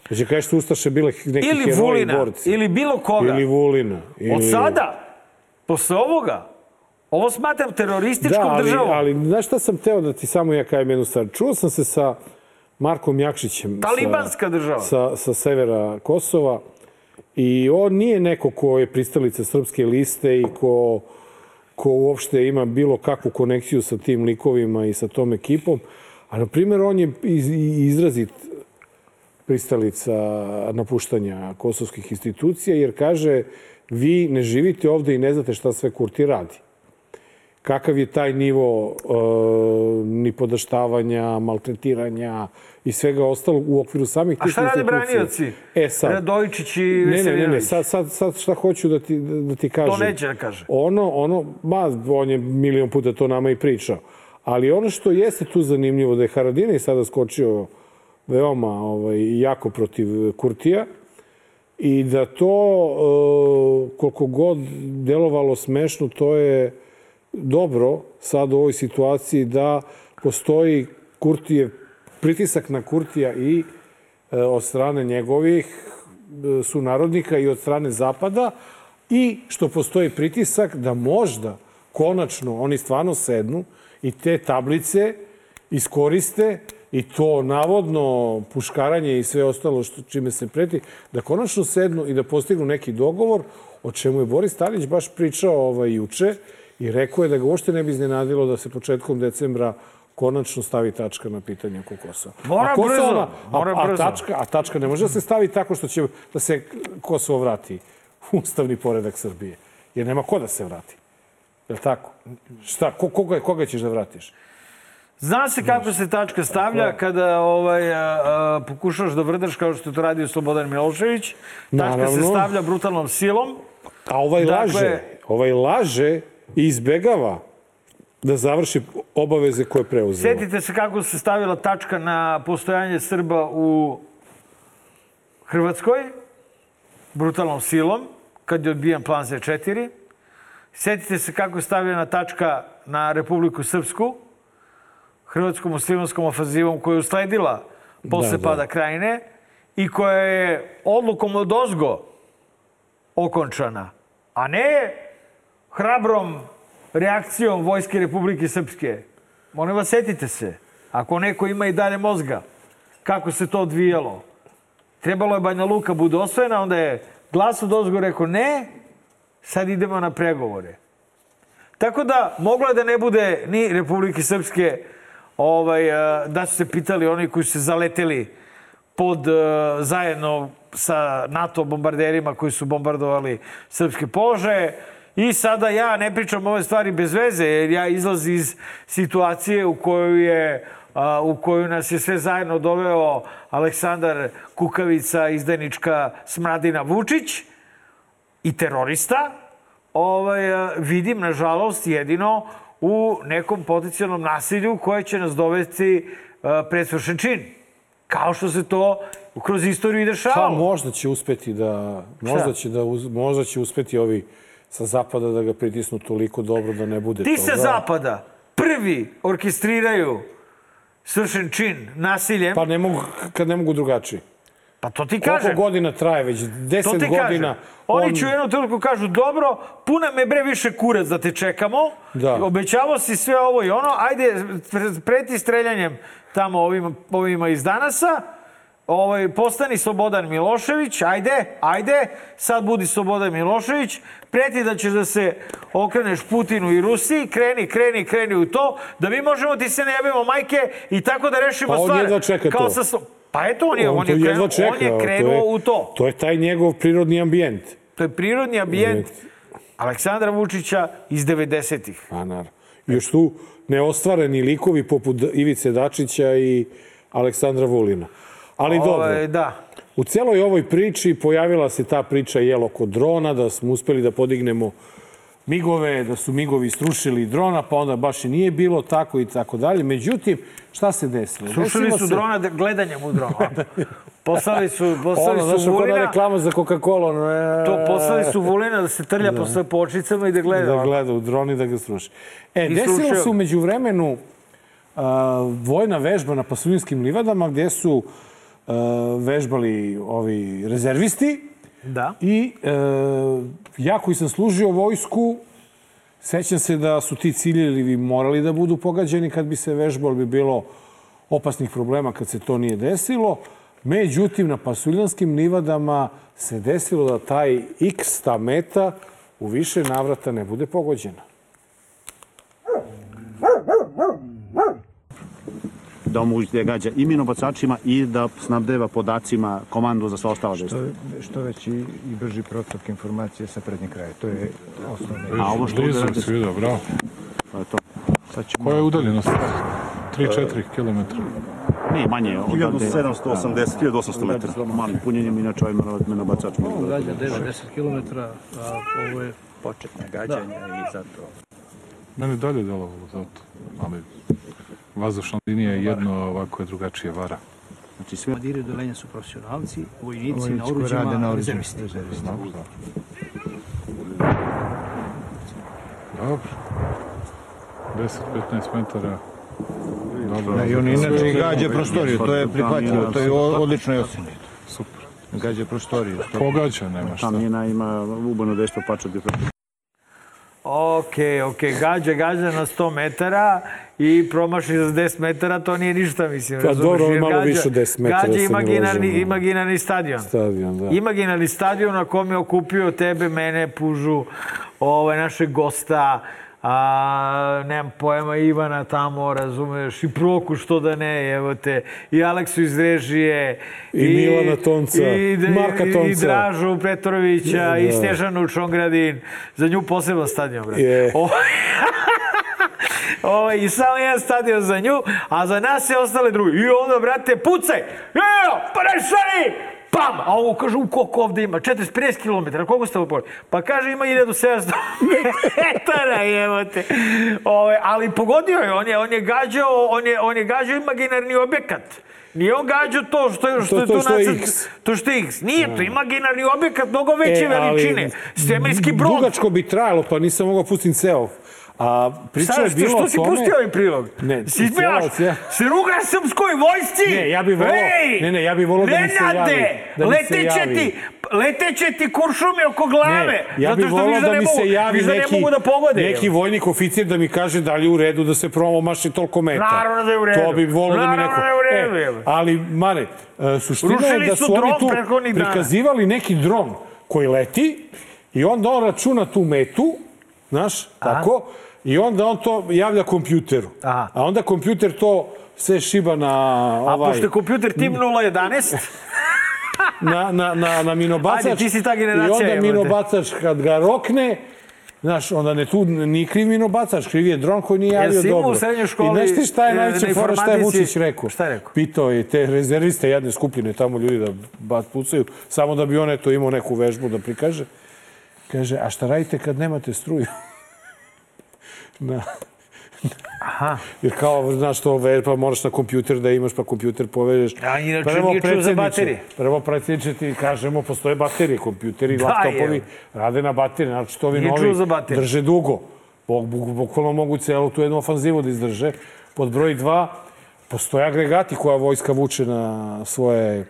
Znači, kažeš su Ustaše bile neki Ili heroji Vulina, borci. ili bilo koga. Ili Vulina. Ili... Od sada, posle ovoga, ovo smatram terorističkom Da, ali, državom. ali znaš šta sam teo da ti samo ja kajem jednu stvar? Čuo sam se sa Markom Jakšićem. Talibanska država. Sa, sa severa Kosova. I on nije neko ko je pristalica srpske liste i ko, ko uopšte ima bilo kakvu konekciju sa tim likovima i sa tom ekipom. A, na primjer, on je iz, izrazit pristalica napuštanja kosovskih institucija, jer kaže vi ne živite ovde i ne znate šta sve Kurti radi. Kakav je taj nivo e, nipodaštavanja, maltretiranja i svega ostalog u okviru samih A tih šta rade institucija. branioci? E sad, Radojičić i ne, ne, ne, ne, sad, sad, sad šta hoću da ti, da ti kažem. To neće da kaže. Ono, ono, ma, on je milion puta to nama i pričao. Ali ono što jeste tu zanimljivo, da je Haradinaj sada skočio veoma ovaj, jako protiv Kurtija i da to, e, koliko god delovalo smešno, to je dobro sad u ovoj situaciji da postoji Kurtijev, pritisak na Kurtija i e, od strane njegovih e, sunarodnika i od strane Zapada i što postoji pritisak da možda konačno oni stvarno sednu i te tablice iskoriste i to navodno puškaranje i sve ostalo što čime se preti, da konačno sednu i da postignu neki dogovor, o čemu je Boris Tadić baš pričao ovaj, juče i rekao je da ga uopšte ne bi iznenadilo da se početkom decembra konačno stavi tačka na pitanje oko Kosova. Mora a Kosovo- brzo, a- mora a, brzo. tačka, a tačka ne može da se stavi tako što će da se Kosovo vrati u ustavni poredak Srbije. Jer nema ko da se vrati. Je li tako? Šta? Ko, koga, koga ćeš da vratiš? Zna se kako se tačka stavlja kada ovaj, a, a, pokušaš da vrdaš kao što je to radio Slobodan Milošević. Tačka se Naravno. stavlja brutalnom silom. A ovaj Dakle- laže, ovaj laže i izbegava da završi obaveze koje je preuzeo. Sjetite se kako se stavila tačka na postojanje Srba u Hrvatskoj, brutalnom silom, kad je odbijan plan Z4. Sjetite se kako je stavljena tačka na Republiku Srpsku, hrvatskom muslimanskom ofazivom koja je usledila posle Da, da. pada krajine i koja je odlukom od ozgo okončana, a ne hrabrom reakcijom Vojske Republike Srpske. Molim vas, setite se. Ako neko ima i dalje mozga, kako se to odvijalo. Trebalo je Banja Luka bude osvojena, onda je glas od ozgo rekao ne, sad idemo na pregovore. Tako da, moglo je da ne bude ni Republike Srpske, ovaj, a, da su se pitali oni koji su se zaleteli pod a, zajedno sa NATO bombarderima koji su bombardovali srpske položaje. I sada ja ne pričam ove stvari bez veze, jer ja izlazim iz situacije u kojoj je a, u koju nas je sve zajedno doveo Aleksandar Kukavica, izdajnička smradina Vučić i terorista, ovaj, vidim, nažalost, jedino u nekom potencijalnom nasilju koje će nas dovesti pred svršen čin. Kao što se to kroz istoriju i Pa dešavalo. možda će uspeti da možda će da uz, možda će uspeti ovi sa zapada da ga pritisnu toliko dobro da ne bude Ti toga. sa zapada prvi orkestriraju svršen čin nasiljem, Pa ne mogu, kad ne mogu drugačije. pa to ti Koliko kažem. godina traje već? To Deset ti godina. kažem. Oni će u jednom trenutku kažu, dobro, puna me bre više kurac da te čekamo. Da. Obećavao si sve ovo i ono, ajde, pre- preti streljanjem tamo ovima, ovima iz danasa. Ovaj, postani Slobodan Milošević, ajde, ajde, sad budi Slobodan Milošević, preti da ćeš da se okreneš Putinu i Rusiji, kreni, kreni, kreni u to, da mi možemo ti se ne jebimo majke i tako da rešimo Pa on stvar. jedva čeka Kao to. sa, pa eto, on je, on, to je, krenuo, čeka, on je krenuo je, u to. To je taj njegov prirodni ambijent. To je prirodni ambijent Aleksandra Vučića iz 90-ih. A naravno. I još tu neostvareni likovi poput Ivice Dačića i Aleksandra Vulina. Ali dobro. Ovaj, da. U celoj ovoj priči pojavila se ta priča jel oko drona, da smo uspeli da podignemo migove, da su migovi strušili drona, pa onda baš i nije bilo tako i tako dalje. Međutim, šta se desilo? Slušali Desilo su se- drona da- gledanjem u dronu. (laughs) Poslali su, poslali Ono, znaš, su ona Vulina, reklama za Coca-Cola. ono, e, to poslali su Vulina da se trlja po sve počicama i da gleda. Da ono. gleda u dron i da ga sruši. E, I desilo se umeđu vremenu uh, vojna vežba na Pasulinskim livadama gdje su uh, vežbali ovi rezervisti Da. i uh, ja koji sam služio vojsku sećam se da su ti ciljevi morali da budu pogađeni kad bi se vežbalo, bi bilo opasnih problema kad se to nije desilo. Međutim, na Pasuljanskim livadama se desilo da taj x ta meta u više navrata ne bude pogođena. Da mu gađa i minobacačima i da snabdeva podacima komandu za sva ostala dejstva. što veći i brži protok informacije sa prednjeg kraja. To je osnovno. A ovo što ovde radi, bravo. To je to. Koja je udaljenost? 3-4 km. Nije manje od 1780, 1800 metara. Malim punjenjem, inače ovaj menobacač može da... Gađa 9-10 km, a ovo je početna gađanja i zato... Mene dalje delovalo zato, ali vazdušna linija je jedno, a ovako je drugačije vara. Znači sve... Madiri odelenja su profesionalci, vojnici Vojnici na oruđima, rade na rezervisti. Dobro, da. Dobro. 10-15 metara. Dobro. Da, I on inače gađa prostoriju, to je prihvatljivo, to je odlično oceni. Super. Gađa prostoriju. to- Pogađa, nema šta. Ta mina ima ubojno dejstvo pača. Ok, ok, gađa, gađa na 100 metara i promaši za 10 metara, to nije ništa, mislim. Pa dobro, malo gađa- više od 10 metara Gađa ne imaginarni, imaginarni stadion. Stadion, da. Imaginarni stadion na kom je okupio tebe, mene, Pužu, ovaj, našeg gosta, a, nemam pojma, Ivana tamo, razumeš, i Proku, što da ne, evo te, i Aleksu iz režije, I Milana Tonca, i, Marka i, i Tonca. Dražu Petrovića, i Da. Snežanu Čongradin, za nju poseban stadion, brate. Je. Ovo- (laughs) Ovo, I samo jedan stadion za nju, a za nas je ostale drugi. I onda, brate, pucaj! Evo, pa rešaj! Pam! A ovo kaže, u koliko ovde ima? 40-50 km, koliko ste ovo Pa kaže, ima 1700 metara, evo te. Ove, ali pogodio je, on je, on je gađao, on je, on je gađao imaginarni objekat. Nije on gađao to što je, što To- je to tu što je nacrt- X. To što je X. Nije to imaginarni objekat mnogo veće E, ali veličine. Svemirski brod. Dugačko bi trajalo, pa nisam mogao pustiti ceo. A priča Šta, je što, bilo što o si tome... pustio ovaj prilog? Ne, si cijelo. si rugaš srpskoj vojsci? Ne, ja bih volao- Ej, ne, ne, ja bih volao da mi se javi, da se leteće ti, leteće ti kuršumi oko glave. Ne, ja bih što volao da, ne mi mogu, se javi da neki, ne da pogode. neki vojnik oficir da mi kaže da li je u redu da se promaši toliko metara. Naravno da je u redu. To bi volao da mi Naravno neko... da je u redu, E, ali, Mare, e, suština Rušili je da su su oni tu prikazivali neki dron koji leti i onda on računa tu metu, znaš, tako, i onda on to javlja kompjuteru. Aha. A onda kompjuter to sve šiba na A ovaj... pošto je kompjuter Tim 011, (laughs) na, na, na, na minobacač. Ajde, ti si ta generacija, I onda minobacač kad ga rokne, Znaš, onda ne tu nije kriv minobacač, kriv je dron koji nije javio dobro. u srednjoj školi, I znaš ti šta je e, najveća na fora, šta je? Vučić rekao? Šta je rekao? Pitao je te rezerviste jedne skupine, tamo ljudi da bat pucaju, samo da bi on eto imao neku vežbu da prikaže. Kaže, a šta radite kad nemate struju? Na, Aha. Jer kao, znaš to, ve- pa moraš na kompjuter da imaš, pa kompjuter povežeš. A inače Prvo, nije čuo za baterije. Prvo, predsjedniče, ti kažemo, postoje baterije, kompjuteri, Da, laptopovi, evo. rade na baterije, znači to ovi novi drže dugo. Bukvalno mogu celu tu jednu ofanzivu da izdrže. Pod broj dva, postoje agregati koja vojska vuče na svoje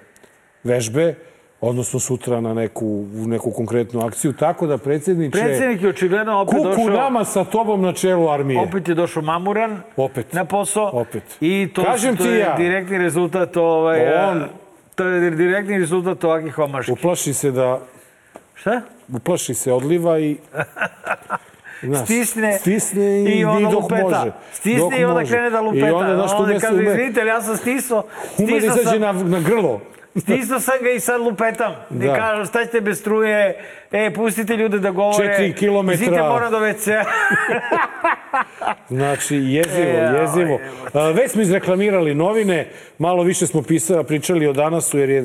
vežbe, odnosno sutra na neku, u neku konkretnu akciju. Tako da, predsjedniče, Predsjednik je očigledno opet kuku došao... nama sa tobom na čelu armije. Opet je došao mamuran Opet. na posao. Opet. I to, Kažem to ti je ja. direktni rezultat ovaj... On- To je direktni rezultat ovakvih omaški. Uplaši se da Šta? uplaši se odliva i (laughs) Znaš, Stisne, stisne i, i onda dok lupeta. može. Stisne dok i onda može. krene da lupeta. I onda, znaš, onda kaže, izvinite, ja sam stisao, ume da izađe na, na grlo. (laughs) stisao sam ga i sad lupetam. I Da. kažem, šta ćete bez struje, e, pustite ljude da govore. Četiri kilometra. Izvinite, moram do WC. (laughs) Znači, jezivo, E, jezivo. A, već smo izreklamirali novine, malo više smo pisali, pričali o danasu, jer je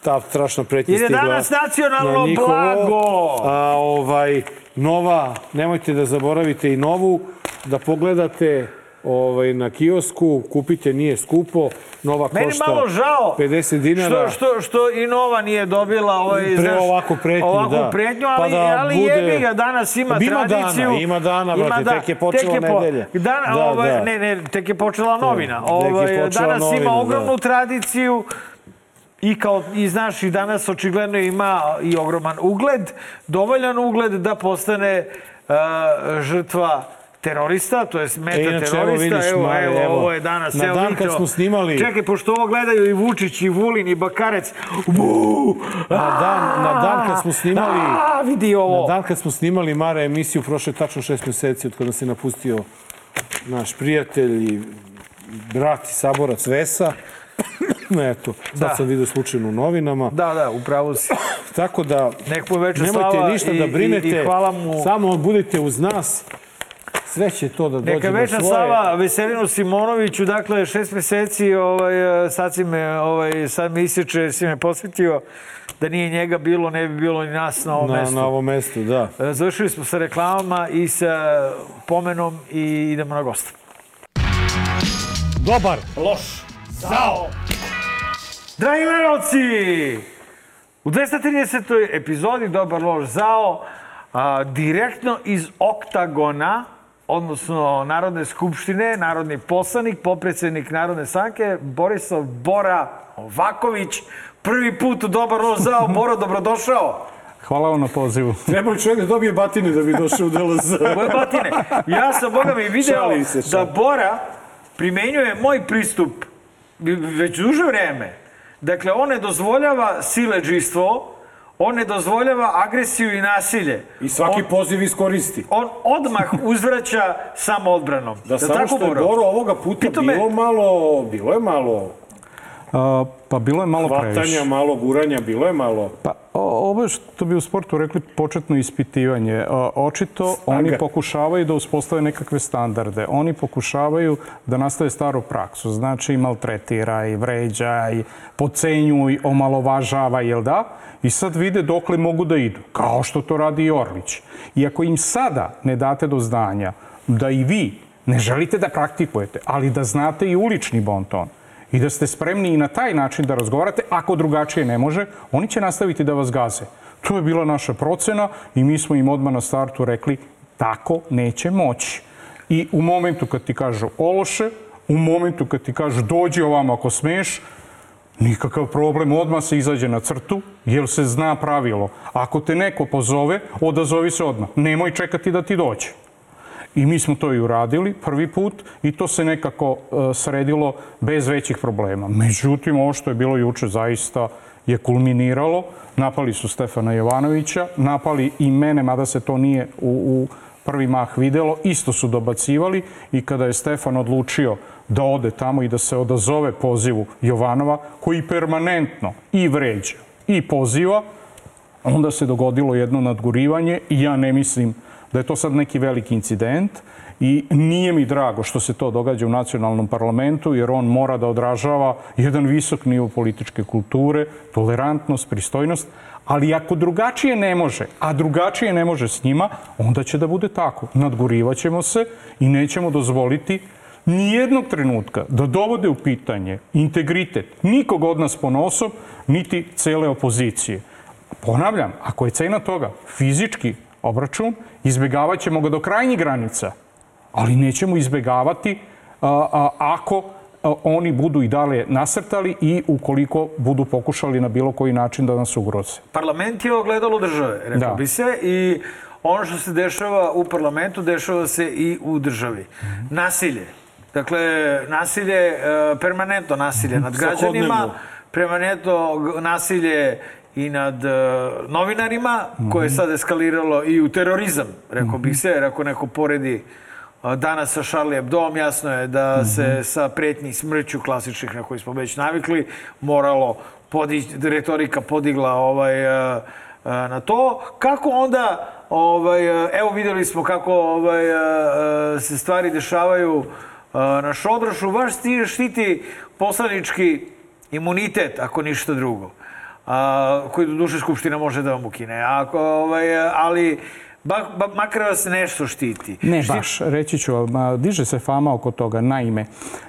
ta strašna pretnja Jer je stigla danas nacionalno na njihovo. blago. A, ovaj, nova, nemojte da zaboravite i novu, da pogledate ovaj, na kiosku, kupite, nije skupo, nova Meni košta malo žao 50 dinara. Što, što, što i Nova nije dobila ovaj, Pre znaš, ovakvu pretnju, ovakvu da. pretnju, Pa ali, da ali bude- jebi ga, danas ima Ima dana, tradiciju. ima dana, brate, tek je počela nedelja. Dan, Da, ovaj, da. Ne, ne, tek je počela novina. tek je Ovaj, počela danas novina, ima ogromnu da. tradiciju i kao i znaš i danas očigledno ima i ogroman ugled, dovoljan ugled da postane uh, žrtva terorista, to je meta E, inače, terorista. evo vidiš, evo, Mare, evo, evo, ovo je danas. na evo, dan kad smo snimali- Čekaj, pošto ovo gledaju i Vučić, i Vulin, i Bakarec. Buu! Na dan, na dan kad smo snimali... A, vidi ovo. Na dan kad smo snimali Mare emisiju, prošlo je tačno šest meseci od kada se napustio naš prijatelj i brat i saborac Vesa. Eto, sad Da. sam vidio slučajno u novinama. Da, da, upravo si. (laughs) Tako da, Nek veća nemojte slava ništa i- da i- brinete, i hvala mu. samo budite uz nas. Sve će to da dođe Neka do večna svoje. slava Veselinu Simonoviću, dakle šest meseci, ovaj, sad, si me, ovaj, sad mi ističe, si me posvetio da nije njega bilo, ne bi bilo ni nas na ovom Na, mestu. na ovom mestu, da. E, Završili smo sa reklamama i sa pomenom i idemo na gosta. Dobar. Loš. Zao. Dragi gledalci, u 230. epizodi Dobar loš zao, a, direktno iz oktagona, odnosno Narodne skupštine, narodni poslanik, popredsednik Narodne sanke, Borislav Bora Ovaković, prvi put u Dobar loš zao. (laughs) Boro, dobrodošao. Hvala vam na pozivu. Treba li čovjek da dobije batine da bi došao u DLZ? (laughs) Moje batine. Ja sam, boga mi, video se, da. Bora primenjuje moj pristup već duže vreme. Dakle, on ne dozvoljava sileđistvo, on ne dozvoljava agresiju i nasilje. I svaki on, poziv iskoristi. on odmah uzvraća samoodbranom. Da Jel samo tako, što je Boro? Ovoga puta Pito me- bilo malo, bilo je malo A, pa bilo je malo hvatanja, previše. malo guranja, bilo je malo... Pa o- ovo je što bi u sportu rekli početno ispitivanje. A, očito oni pokušavaju da uspostave nekakve standarde. Oni pokušavaju da nastave staru praksu. Znači maltretira i vređa i pocenjuj, omalovažava, jel da? I sad vide dokle mogu da idu. Kao što to radi i Orlić. I ako im sada ne date do znanja da i vi ne želite da praktikujete, ali da znate i ulični bonton, i da ste spremni i na taj način da razgovarate, ako drugačije ne može, oni će nastaviti da vas gaze. To je bila naša procena i mi smo im odmah na startu rekli tako neće moći. I u momentu kad ti kažu ološe, u momentu kad ti kažu dođi ovamo ako smeš, nikakav problem, odmah se izađe na crtu, jer se zna pravilo. Ako te neko pozove, odazovi se odmah. Nemoj čekati da ti dođe. I mi smo to i uradili prvi put i to se nekako e, sredilo bez većih problema. Međutim, ovo što je bilo juče zaista je kulminiralo. Napali su Stefana Jovanovića, napali i mene, mada se to nije u, u prvi mah videlo. Isto su dobacivali i kada je Stefan odlučio da ode tamo i da se odazove pozivu Jovanova, koji permanentno i vređa i poziva, onda se dogodilo jedno nadgurivanje i ja ne mislim da je to sad neki veliki incident i nije mi drago što se to događa u nacionalnom parlamentu jer on mora da odražava jedan visok nivo političke kulture, tolerantnost, pristojnost, ali ako drugačije ne može, a drugačije ne može s njima, onda će da bude tako. Nadgurivaćemo se i nećemo dozvoliti nijednog trenutka da dovode u pitanje integritet nikog od nas ponosom, niti cele opozicije. Ponavljam, ako je cena toga fizički obračun, izbjegavat ćemo ga do krajnjih granica, ali nećemo izbjegavati a, a, ako a, oni budu i dalje nasrtali i ukoliko budu pokušali na bilo koji način da nas ugroze. Parlament je ogledalo države, rekao Da. bi se, i ono što se dešava u parlamentu, dešava se i u državi. Nasilje. Dakle, nasilje, e, permanentno nasilje nad građanima, permanentno nasilje i nad e, novinarima, koje je sad eskaliralo i u terorizam, rekao bih se, jer ako neko poredi a, danas sa Charlie Hebdoom, jasno je da se sa pretnji smrću klasičnih na koji smo već navikli, moralo podići, retorika podigla ovaj, a, na to. Kako onda, ovaj, evo videli smo kako ovaj, se stvari dešavaju na Šodrošu, vaš štiti poslanički imunitet, ako ništa drugo. A, koji do duše Skupština može da vam ukine. Ako, ovaj, ali ba, ba, makar vas nešto štiti. Ne Šti- baš, reći ću vam, diže se fama oko toga. Naime,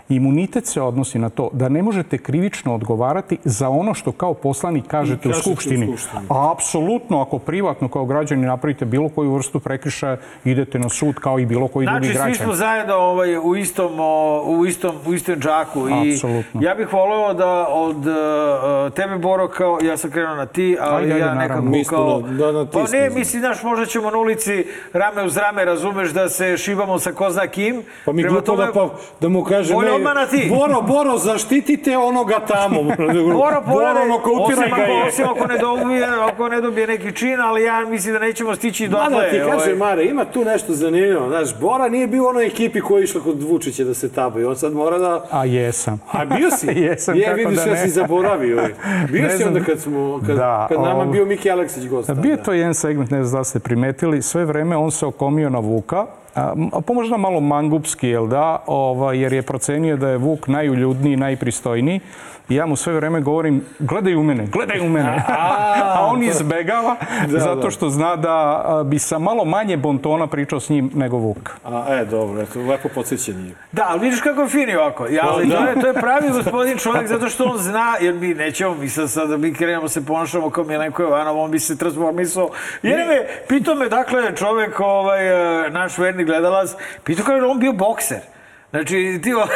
imunitet se odnosi na to da ne možete krivično odgovarati za ono što kao poslanik kažete u kažete u Skupštini. Skupštini. A apsolutno, ako privatno kao građani napravite bilo koju vrstu prekršaja, idete na sud kao i bilo koji drugi Znači, svi smo zajedno ovaj, u, istom, o, u, istom, u istom džaku. I Apsolutno. ja bih voleo da od uh, tebe, Boro, kao, ja sam krenuo na ti, ali Ajde, ajde, ja nekako kao... da, na ti pa ne, mislim, znaš, možda ćemo na ulici rame uz rame, razumeš, da se šibamo sa ko zna kim. Pa mi Prema glupo da, tome, pa, da mu kaže Bolje ne. Boro, Boro, zaštitite onoga tamo. (laughs) Boro pogledaj, nokautira osim, ga je. osim ako ne dobije, ako ne dobije neki čin, ali ja mislim da nećemo stići do Mada ti kaže, Mare, ima tu nešto zanimljivo. Znaš, Bora nije bio u onoj ekipi koja je išla kod Vučića da se tabi. On sad mora da... A jesam. A bio si? (laughs) Jesam, Je, kako vidiš, da ja ne. si zaboravio. (laughs) Bio Ne si onda kad, smo, kad, Da, kad nama ovo- bio Miki Aleksić gost. Bio je to jedan segment, ne znam da ste primetili, sve vreme on se okomio na Vuka a, pomožda malo mangupski, jel da, ovaj, jer je procenio da je Vuk najuljudniji, najpristojniji. I ja mu sve vreme govorim, gledaj u mene, gledaj u mene. (laughs) a on izbegava (laughs) Da, zato da. što zna da bi sa malo manje bontona pričao s njim nego Vuk. A, e, dobro, eto, lepo podsjećanje. Da, ali vidiš kako je fini ovako. Ja, ali Da. to, je, to je pravi gospodin čovjek (laughs) zato što on zna, jer mi nećemo, mi sad, sad mi krenemo se ponašamo kao Milenko Jovanov, on bi se transformisao. Jer me, pitao me, dakle, čovjek, ovaj, e, naš verni gledalac, pitao kao je on bio bokser. Znači, ti o-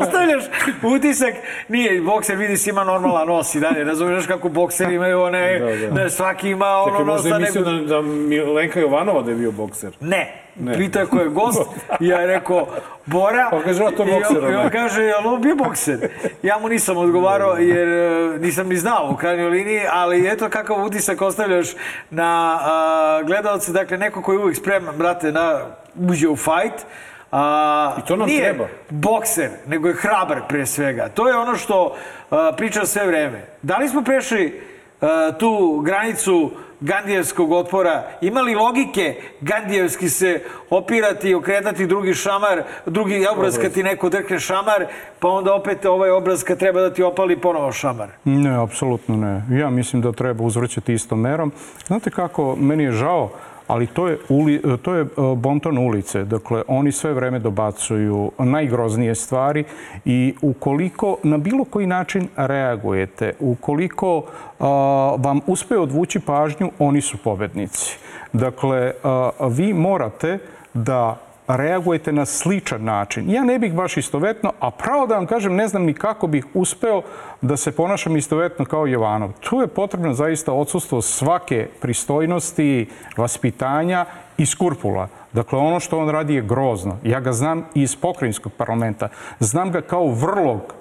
ostavljaš utisak, nije, bokser vidi se ima normalan nos i dalje, razumiješ kako bokseri imaju one, Da, da. da, svaki ima ono Čekaj, možda da je mislio da, da Milenka Jovanova da je bio bokser. Ne. Ne. Pitao ko je gost (laughs) ja je rekao Bora. Pa kaže, to bokser, I on kaže, jel on bio bokser? Ja mu nisam odgovarao jer e, nisam ni znao u krajnjoj liniji, ali eto kakav utisak ostavljaš na a, gledalce. Dakle, neko koji je uvijek spreman, brate, na uđe u fajt. A, I to nam nije treba. bokser, nego je hrabar pre svega. To je ono što a, pričam sve vreme. Da li smo prešli a, tu granicu Gandijevskog otpora, imali logike Gandijevski se opirati i okretati drugi šamar, drugi obraz kad ti neko drkne šamar, pa onda opet ovaj obraz kad treba da ti opali ponovo šamar. Ne, apsolutno ne. Ja mislim da treba uzvrćati istom merom. Znate kako, meni je žao, ali to je, uli, to je e, bonton ulice. Dakle, oni sve vreme dobacuju najgroznije stvari i ukoliko na bilo koji način reagujete, ukoliko a, vam uspe odvući pažnju, oni su pobednici. Dakle, a, vi morate da reagujete na sličan način. Ja ne bih baš istovetno, a pravo da vam kažem, ne znam ni kako bih uspeo da se ponašam istovetno kao Jovanov. Tu je potrebno zaista odsustvo svake pristojnosti, vaspitanja i skurpula. Dakle, ono što on radi je grozno. Ja ga znam iz pokrajinskog parlamenta. Znam ga kao vrlog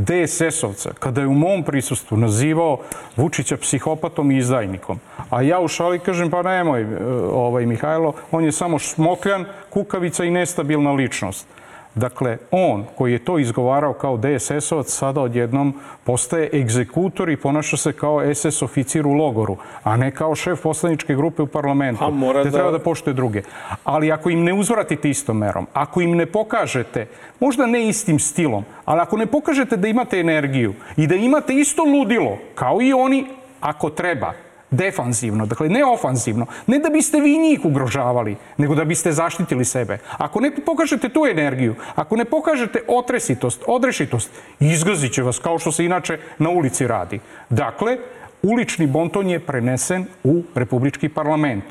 DSS-ovca, kada je u mom prisustvu nazivao Vučića psihopatom i izdajnikom. A ja u šali kažem, pa nemoj, e, ovaj, Mihajlo, on je samo šmokljan, kukavica i nestabilna ličnost. Dakle, on koji je to izgovarao kao DSS-ovac sada odjednom postaje egzekutor i ponaša se kao SS oficir u logoru, a ne kao šef poslaničke grupe u parlamentu. A mora Te da- treba da poštuje druge. Ali ako im ne uzvratite istom merom, ako im ne pokažete, možda ne istim stilom, ali ako ne pokažete da imate energiju i da imate isto ludilo, kao i oni, ako treba, defanzivno, dakle ne ofanzivno, ne da biste vi njih ugrožavali, nego da biste zaštitili sebe. Ako ne pokažete tu energiju, ako ne pokažete otresitost, odrešitost, izgazit će vas kao što se inače na ulici radi. Dakle, ulični bonton je prenesen u Republički parlament.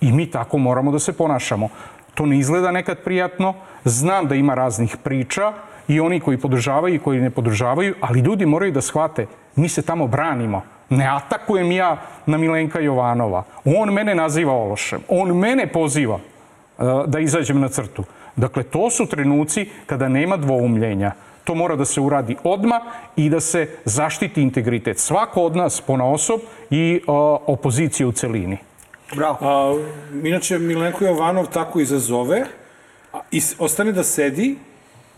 I mi tako moramo da se ponašamo. To ne izgleda nekad prijatno. Znam da ima raznih priča i oni koji podržavaju i koji ne podržavaju, ali ljudi moraju da shvate, mi se tamo branimo. Ne atakujem ja na Milenka Jovanova. On mene naziva ološem. On mene poziva uh, da izađem na crtu. Dakle, to su trenuci kada nema dvoumljenja. To mora da se uradi odma i da se zaštiti integritet. Svako od nas pona osob i uh, opozicije u celini. Bravo. A, inače, Milenko Jovanov tako izazove i ostane da sedi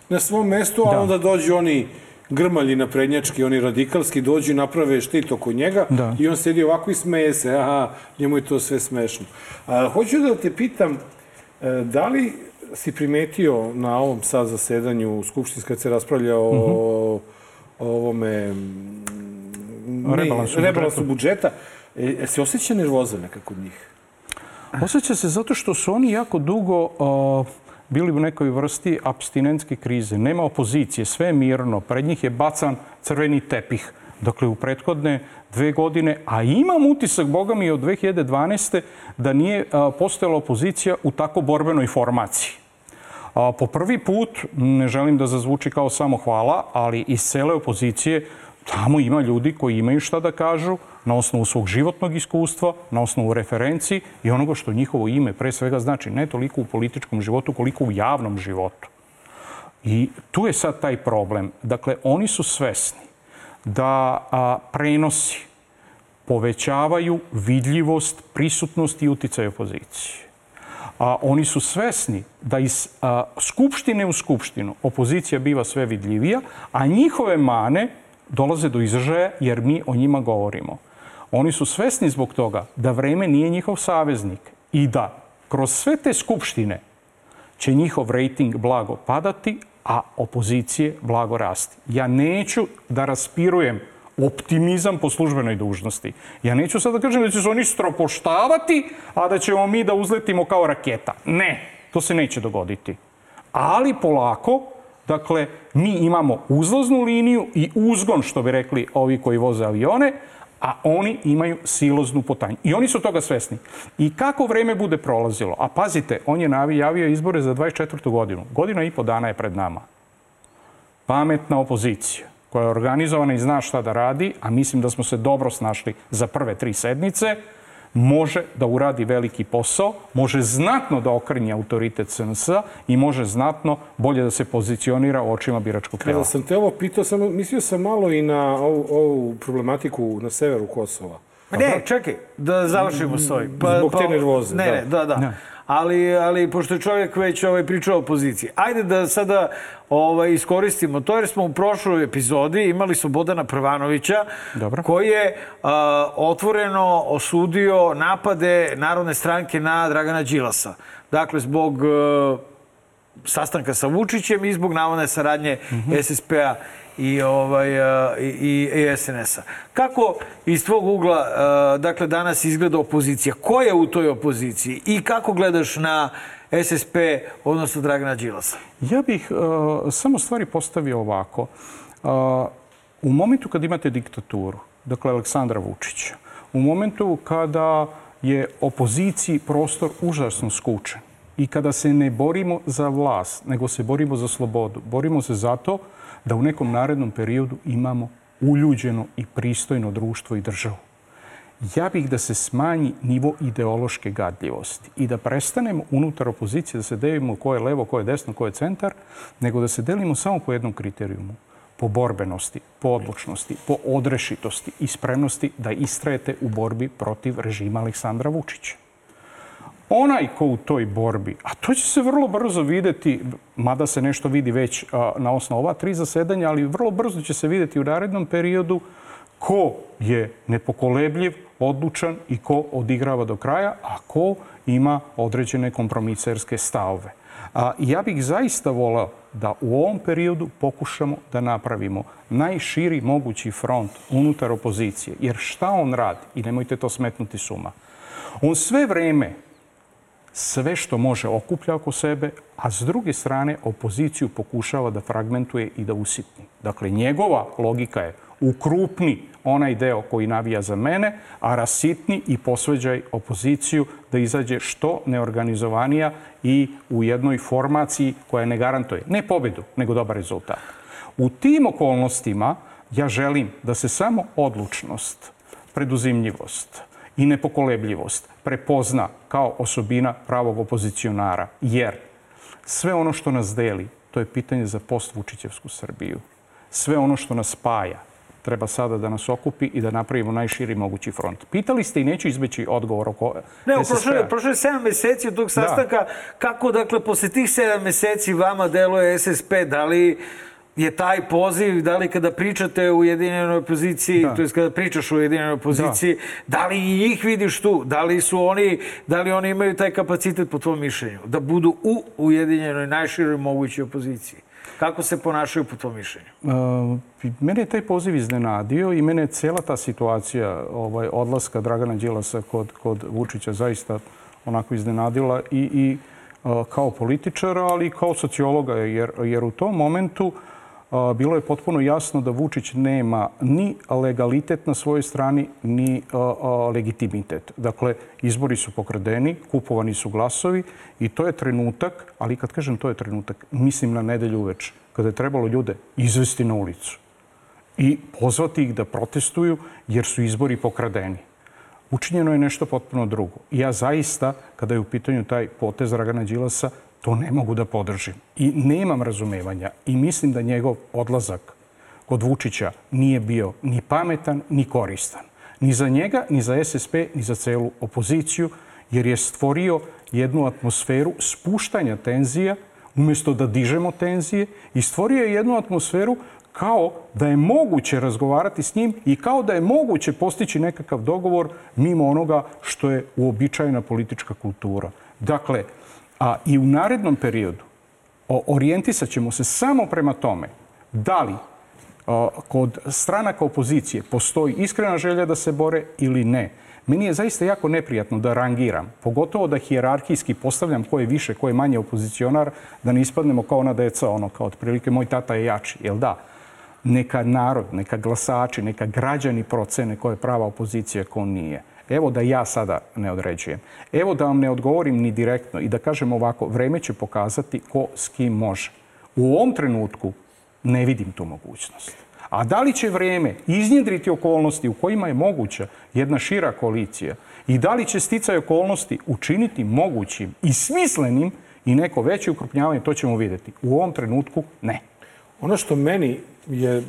na svom mestu, a Da. onda dođu oni grmalji naprednjački, oni radikalski, dođu i naprave štit oko njega Da. i on sedi ovako i smeje se. Aha, njemu je to sve smešno. A, hoću da te pitam, e, da li si primetio na ovom sad zasedanju Skupštinska kad se raspravlja o, o ovome mm, ne, Rebalansu rebalansu budžeta, e, se osjeća nervoza neka kod njih? Osjeća se zato što su oni jako dugo uh, bili u nekoj vrsti abstinentske krize. Nema opozicije, sve je mirno. Pred njih je bacan crveni tepih. Dakle, u prethodne dve godine, a imam utisak, boga mi, od 2012. da nije postojala opozicija u tako borbenoj formaciji. Po prvi put, ne želim da zazvuči kao samo hvala, ali iz cele opozicije tamo ima ljudi koji imaju šta da kažu na osnovu svog životnog iskustva, na osnovu referenci i onoga što njihovo ime pre svega znači ne toliko u političkom životu koliko u javnom životu. I tu je sad taj problem. Dakle, oni su svesni da a, prenosi povećavaju vidljivost, prisutnost i uticaj opozicije. A, oni su svesni da iz a, skupštine u skupštinu opozicija biva sve vidljivija, a njihove mane dolaze do izražaja jer mi o njima govorimo. Oni su svesni zbog toga da vreme nije njihov saveznik i da kroz sve te skupštine će njihov rejting blago padati, a opozicije blago rasti. Ja neću da raspirujem optimizam po službenoj dužnosti. Ja neću sad da kažem da će se oni stropoštavati, a da ćemo mi da uzletimo kao raketa. Ne, to se neće dogoditi. Ali polako, dakle, mi imamo uzlaznu liniju i uzgon, što bi rekli ovi koji voze avione, a oni imaju siloznu potanju. I oni su toga svesni. I kako vreme bude prolazilo, a pazite, on je najavio izbore za 24. godinu. Godina i po dana je pred nama. Pametna opozicija koja je organizovana i zna šta da radi, a mislim da smo se dobro snašli za prve tri sednice, može da uradi veliki posao, može znatno da okrnje autoritet SNS i može znatno bolje da se pozicionira u očima biračkog tela. Kada sam te ovo pitao, sam, mislio sam malo i na ovu, ovu problematiku na severu Kosova. Pa ne, čekaj, da završimo s ovim. Pa, Zbog te nervoze, Ne, da. ne, da, da. Ali, ali pošto je čovjek već ovaj, pričao o opoziciji, ajde da sada ovaj, iskoristimo to, jer smo u prošloj epizodi imali su Bodana Prvanovića, Dobro. koji je a, otvoreno osudio napade Narodne stranke na Dragana Đilasa. Dakle, zbog e, sastanka sa Vučićem i zbog navodne saradnje SSP-a i, ovaj, a, i, i, SNS-a. Kako iz tvog ugla a, dakle, danas izgleda opozicija? Ko je u toj opoziciji? I kako gledaš na SSP, odnosno Dragana Đilasa? Ja bih uh, samo stvari postavio ovako. Uh, u momentu kad imate diktaturu, dakle Aleksandra Vučića, u momentu kada je opoziciji prostor užasno skučen i kada se ne borimo za vlast, nego se borimo za slobodu, borimo se zato da u nekom narednom periodu imamo uljuđeno i pristojno društvo i državu. Ja bih da se smanji nivo ideološke gadljivosti i da prestanemo unutar opozicije da se delimo ko je levo, ko je desno, ko je centar, nego da se delimo samo po jednom kriterijumu. Po borbenosti, po odlučnosti, po odrešitosti i spremnosti da istrajete u borbi protiv režima Aleksandra Vučića. Onaj ko u toj borbi, a to će se vrlo brzo videti, mada se nešto vidi već na osnovu ova tri zasedanja, ali vrlo brzo će se videti u narednom periodu ko je nepokolebljiv, odlučan i ko odigrava do kraja, a ko ima određene kompromiserske stavove. A, ja bih zaista volao da u ovom periodu pokušamo da napravimo najširi mogući front unutar opozicije. Jer šta on radi? I nemojte to smetnuti suma. On sve vreme sve što može okuplja oko sebe, a s druge strane opoziciju pokušava da fragmentuje i da usitni. Dakle, njegova logika je ukrupni onaj deo koji navija za mene, a rasitni i posveđaj opoziciju da izađe što neorganizovanija i u jednoj formaciji koja ne garantuje ne pobedu, nego dobar rezultat. U tim okolnostima ja želim da se samo odlučnost, preduzimljivost i nepokolebljivost prepozna kao osobina pravog opozicionara. Jer sve ono što nas deli, to je pitanje za post-Vučićevsku Srbiju. Sve ono što nas spaja, treba sada da nas okupi i da napravimo najširi mogući front. Pitali ste i neću izbeći odgovor oko Ne, prošlo je, prošlo je sedam meseci od tog sastanka. Kako, dakle, posle tih sedam meseci vama deluje SSP? Da li je taj poziv, da li kada pričate u Ujedinjenoj opoziciji, Da. to je kada pričaš u Ujedinjenoj opoziciji, da. li i njih vidiš tu? Da li su oni, da li oni imaju taj kapacitet po tvom mišljenju? Da budu u Ujedinjenoj najširoj mogućoj opoziciji? Kako se ponašaju po tvom mišljenju? Uh, mene je taj poziv iznenadio i mene je cela ta situacija ovaj, odlaska Dragana Đilasa kod, kod Vučića zaista onako iznenadila i, i uh, kao političara, ali i kao sociologa, jer, jer u tom momentu uh, bilo je potpuno jasno da Vučić nema ni legalitet na svojoj strani, ni legitimitet. Dakle, izbori su pokradeni, kupovani su glasovi i to je trenutak, ali kad kažem to je trenutak, mislim na nedelju uveč, kada je trebalo ljude izvesti na ulicu i pozvati ih da protestuju jer su izbori pokradeni. Učinjeno je nešto potpuno drugo. I ja zaista, kada je u pitanju taj potez Dragana Đilasa, to ne mogu da podržim. I nemam razumevanja. I mislim da njegov odlazak kod Vučića nije bio ni pametan, ni koristan. Ni za njega, ni za SSP, ni za celu opoziciju, jer je stvorio jednu atmosferu spuštanja tenzija umjesto da dižemo tenzije i stvorio je jednu atmosferu kao da je moguće razgovarati s njim i kao da je moguće postići nekakav dogovor mimo onoga što je uobičajena politička kultura. Dakle, A i u narednom periodu orijentisat ćemo se samo prema tome da li kod stranaka opozicije postoji iskrena želja da se bore ili ne. Meni je zaista jako neprijatno da rangiram, pogotovo da hijerarhijski postavljam ko je više, ko je manje opozicionar, da ne ispadnemo kao ona deca, ono, kao otprilike moj tata je jači, jel da? Neka narod, neka glasači, neka građani procene ko je prava opozicija, ko nije. Evo da ja sada ne određujem. Evo da vam ne odgovorim ni direktno i da kažem ovako, vreme će pokazati ko s kim može. U ovom trenutku ne vidim tu mogućnost. A da li će vreme iznjedriti okolnosti u kojima je moguća jedna šira koalicija i da li će sticaj okolnosti učiniti mogućim i smislenim i neko veće ukrupnjavanje, to ćemo vidjeti. U ovom trenutku ne. Ono što meni je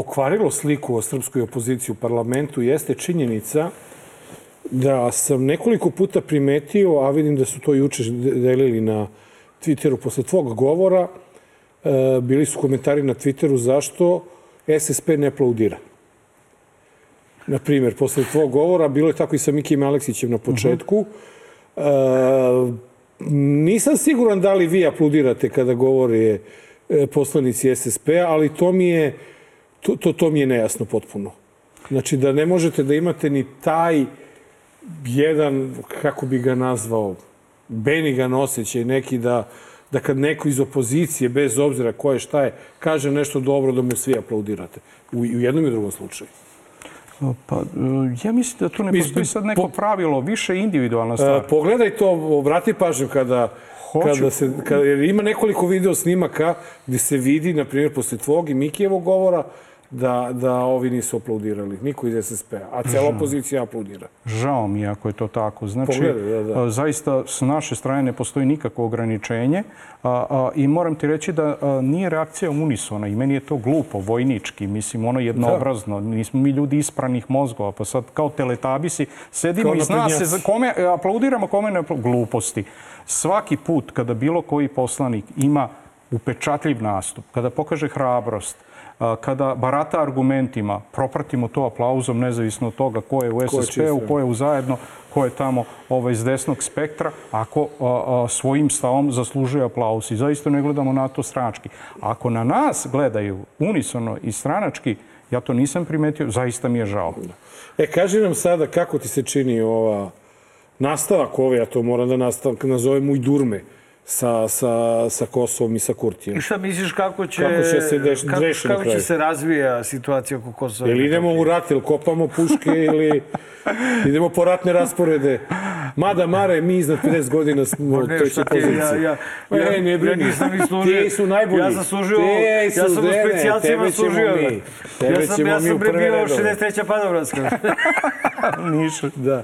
pokvarilo sliku o srpskoj opoziciji u parlamentu jeste činjenica da sam nekoliko puta primetio, a vidim da su to juče delili na Twitteru posle tvog govora, e, bili su komentari na Twitteru zašto SSP ne aplaudira. Na primjer, posle tvog govora, bilo je tako i sa Mikijem Aleksićem na početku, e, nisam siguran da li vi aplaudirate kada govore e, poslanici SSP-a, ali to mi je to, to, to mi je nejasno potpuno. Znači da ne možete da imate ni taj jedan, kako bi ga nazvao, benigan osjećaj neki da, da kad neko iz opozicije, bez obzira ko je šta je, kaže nešto dobro, da mu svi aplaudirate. U, u jednom i drugom slučaju. Pa, e, ja mislim da tu ne postoji sad neko pravilo, više individualna stvar. E, pogledaj to, obrati pažnju kada, Hoću. kada se, kada, jer ima nekoliko video snimaka gde se vidi, na primjer, posle tvog i Mikijevog govora, da, da ovi nisu aplaudirali. Niko iz SSP-a. A cela opozicija aplaudira. Žao mi je ako je to tako. Znači, Pogledaj, da, da. zaista s naše strane ne postoji nikakvo ograničenje a, a, i moram ti reći da a, nije reakcija unisona i meni je to glupo, vojnički, mislim, ono jednoobrazno. Nismo mi ljudi ispranih mozgova, pa sad kao teletabisi sedimo Kao i zna se za kome, e, aplaudiramo kome ne apla- gluposti. Svaki put kada bilo koji poslanik ima upečatljiv nastup, kada pokaže hrabrost, kada barata argumentima, propratimo to aplauzom nezavisno od toga ko je u SSP-u, ko je u zajedno, ko je tamo ovaj, iz desnog spektra, ako a, a, svojim stavom zaslužuje aplauz. I zaista ne gledamo na to stranački. Ako na nas gledaju unisono i stranački, ja to nisam primetio, zaista mi je žao. E, kaži nam sada kako ti se čini ova nastavak ove, ja to moram da nastavak, nazovem Ujdurme sa, sa, sa Kosovom i sa Kurtijem. I šta misliš kako će, Kako će se deš- kako, reši na kako će se razvija situacija oko Kosova? i Jel idemo u rat, jel kopamo puške ili (laughs) idemo po ratne rasporede? Mada, Mare, mi iznad 50 godina smo u ne, trećoj poziciji. ja- ja- e, ja- ne ja brini. nisam ni služio- Ti su najbolji. ja sam služio- Ti ja su- sam u ne, ne, specijalcima služio, mi. Tebe Ja sam, ja sam u bio redove. 63. padobranska. (laughs) (laughs) Niš. Da.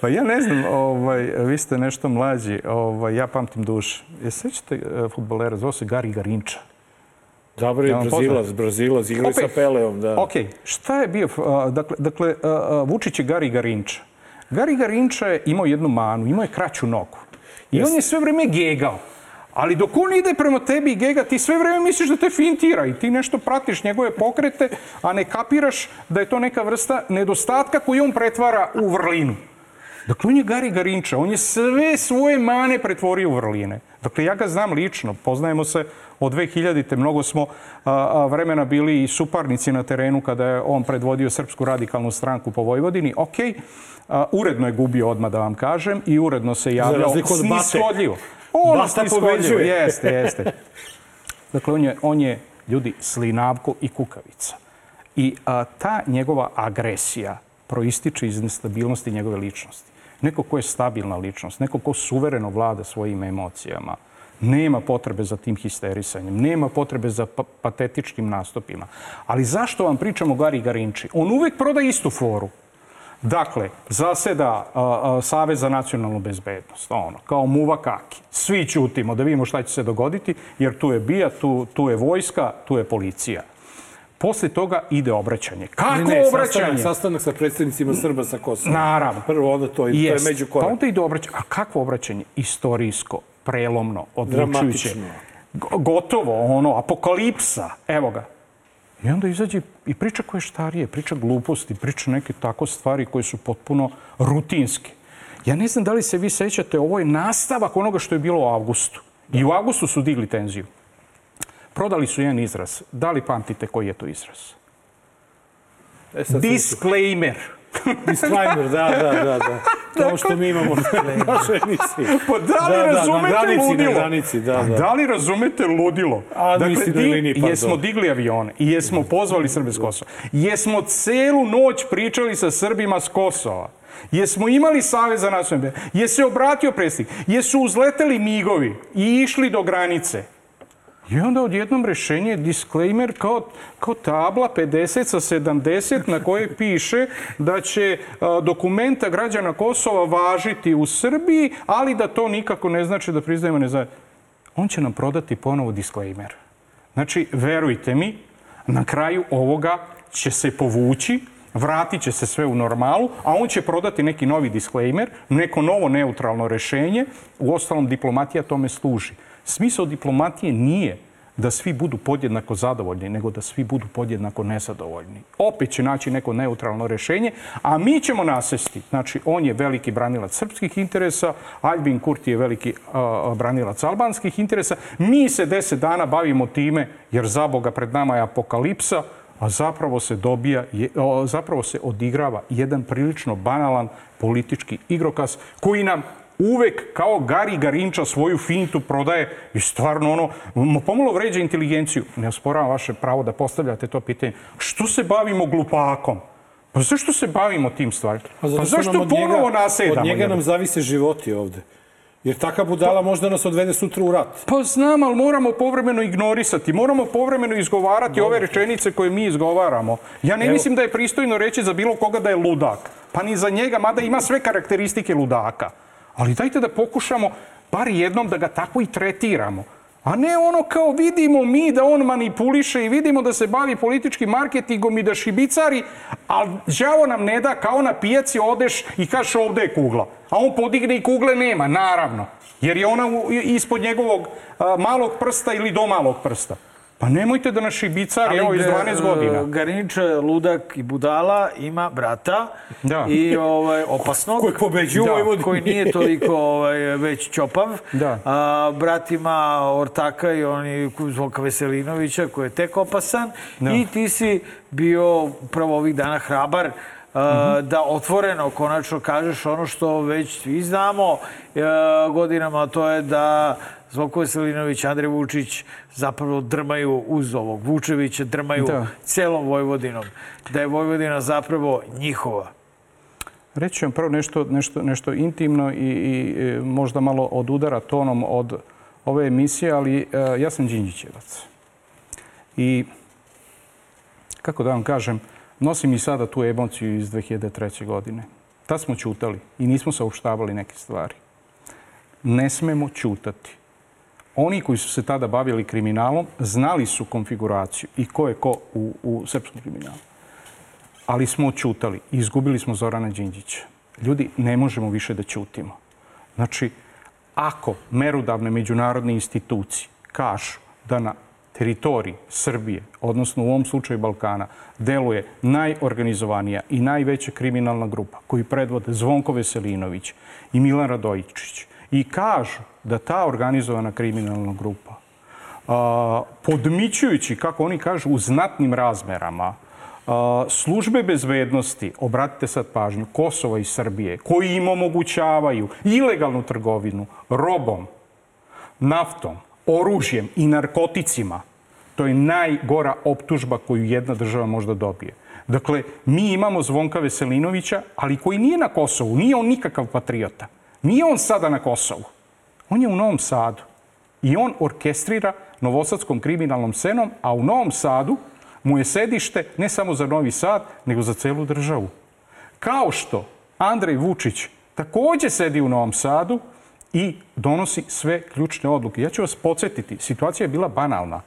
Pa ja ne znam, ovaj, vi ste nešto mlađi, ovaj, ja pamtim duš. Je sećate uh, futbolera, zvao se Gari Garinča? Dobro, vam Brazilac. Brazilac, igrali Opet. sa Peleom, da. Ok, šta je bio, dakle, dakle Vučić je Gari Garinča. Gari Garinča je imao jednu manu, imao je kraću nogu. I on je sve vreme gegao. Ali dok on ide prema tebi i gega, ti sve vreme misliš da te fintira i ti nešto pratiš njegove pokrete, a ne kapiraš da je to neka vrsta nedostatka koju on pretvara u vrlinu. Dakle, on je Gari Garinča, on je sve svoje mane pretvorio u vrline. Dakle, ja ga znam lično, poznajemo se od 2000-te, mnogo smo a, vremena bili i suparnici na terenu kada je on predvodio Srpsku radikalnu stranku po Vojvodini. Ok, a, uredno je gubio odmah da vam kažem i uredno se javljao snishodljivo. Bata snishodljivo, pobeđuje. jeste, jeste. Dakle, on je, on je ljudi, slinavko i kukavica. I a, ta njegova agresija proističe iz nestabilnosti njegove ličnosti. Neko ko je stabilna ličnost, neko ko suvereno vlada svojim emocijama, nema potrebe za tim histerisanjem, nema potrebe za pa patetičkim nastupima. Ali zašto vam pričamo o Gari Garinči? On uvek proda istu foru. Dakle, zaseda a, a, Savez za nacionalnu bezbednost, ono, kao muva kaki. Svi ćutimo da vidimo šta će se dogoditi, jer tu je bija, tu, tu je vojska, tu je policija. Posle toga ide obraćanje. Kako Ne, ne, obraćanje? Sastanak, sastanak sa predstavnicima Srba sa Kosova. Naravno. Prvo onda to, i to je među Pa korak. onda ide obraćanje. A kakvo obraćanje? Istorijsko, prelomno, odlučujuće. Dramatično. Go- Gotovo, ono, apokalipsa. Evo ga. I onda izađe i priča koje štarije, priča gluposti, priča neke tako stvari koje su potpuno rutinske. Ja ne znam da li se vi sećate, ovo je nastavak onoga što je bilo u avgustu. I u avgustu su digli tenziju. Prodali su jedan izraz. Da li pamtite koji je to izraz? E, Disclaimer. (laughs) Disclaimer, da, da, da. da. To što mi imamo na našoj emisiji. Pa da li Da, da, razumete granici, ludilo? granici, da, da. da li razumete ludilo? A, nisi na liniji, pardon. jesmo digli avione i jesmo pozvali Srbe s Kosova. Jesmo celu noć pričali sa Srbima s Kosova. Jesmo imali Savez za nacionalne bezbednosti? Jesi obratio predsjednik? Jesu uzleteli migovi i išli do granice? I onda odjednom rešenje je disclaimer kao, kao tabla 50 sa 70 na kojoj piše da će a, dokumenta građana Kosova važiti u Srbiji, ali da to nikako ne znači da priznajemo nezavisnost. On će nam prodati ponovo disclaimer. Znači, verujte mi, na kraju ovoga će se povući, vratit će se sve u normalu, a on će prodati neki novi disclaimer, neko novo neutralno rešenje. U ostalom, diplomatija tome služi. Smisao diplomatije nije da svi budu podjednako zadovoljni, nego da svi budu podjednako nezadovoljni. Opet će naći neko neutralno rešenje, a mi ćemo nasesti. Znači, on je veliki branilac srpskih interesa, Albin Kurti je veliki a, branilac albanskih interesa. Mi se deset dana bavimo time, jer za Boga pred nama je apokalipsa, a zapravo se dobija, zapravo se odigrava jedan prilično banalan politički igrokaz koji nam uvek kao Gari Garinča svoju fintu prodaje i stvarno ono, pomalo vređa inteligenciju. Ne osporavam vaše pravo da postavljate to pitanje. Što se bavimo glupakom? Pa zašto se bavimo tim stvarima? Pa što zašto ponovo nasedamo? Od njega nam zavise životi ovde. Jer taka budala možda nas odvede sutra u rat. Pa znam, ali moramo povremeno ignorisati, moramo povremeno izgovarati ove rečenice koje mi izgovaramo. Ja ne Evo- mislim da je pristojno reći za bilo koga da je ludak. Pa ni za njega, mada ima sve karakteristike ludaka. Ali dajte da pokušamo bar jednom da ga tako i tretiramo. A ne ono kao vidimo mi da on manipuliše i vidimo da se bavi političkim marketingom i da šibicari, ali đavo nam ne da kao na pijaci odeš i kažeš ovde je kugla. A on podigne i kugle nema, naravno. Jer je ona ispod njegovog malog prsta ili do malog prsta. Pa nemojte da nas šibicari, evo iz 12 godina. Garinč, ludak i budala ima brata Da. i ovaj, opasnog. Koji pobeđuje u Da, Vojvodini. Koji nije toliko ovaj, već čopav. Da. A, brat ima Ortaka i oni Zvonka Veselinovića koji je tek opasan. Da. I ti si bio upravo ovih dana hrabar a, da otvoreno konačno kažeš ono što već svi znamo e, godinama, to je da Zvonko Veselinović, Andrej Vučić zapravo drmaju uz ovog Vučevića, drmaju Da. celom Vojvodinom. Da je Vojvodina zapravo njihova. Reći ću vam prvo nešto, nešto, nešto intimno i, i e, možda malo od udara tonom od ove emisije, ali e, ja sam Đinđićevac. I, kako da vam kažem, nosim i sada tu emociju iz 2003. godine. Tad smo čutali i nismo saopštavali neke stvari. Ne smemo čutati. Oni koji su se tada bavili kriminalom znali su konfiguraciju i ko je ko u, u srpskom kriminalu ali smo čutali i izgubili smo Zorana Đinđića. Ljudi, ne možemo više da ćutimo. Znači, ako merodavne međunarodne institucije kažu da na teritoriji Srbije, odnosno u ovom slučaju Balkana, deluje najorganizovanija i najveća kriminalna grupa koju predvode Zvonko Veselinović i Milan Radojičić i kažu da ta organizovana kriminalna grupa podmićujući, kako oni kažu, u znatnim razmerama, službe bezbednosti, obratite sad pažnju, Kosova i Srbije, koji im omogućavaju ilegalnu trgovinu robom, naftom, oružjem i narkoticima, to je najgora optužba koju jedna država možda dobije. Dakle, mi imamo Zvonka Veselinovića, ali koji nije na Kosovu, nije on nikakav patriota. Nije on sada na Kosovu. On je u Novom Sadu. I on orkestrira novosadskom kriminalnom scenom, a u Novom Sadu mu je sedište ne samo za Novi Sad, nego za celu državu. Kao što Andrej Vučić takođe sedi u Novom Sadu i donosi sve ključne odluke. Ja ću vas podsjetiti, situacija je bila banalna.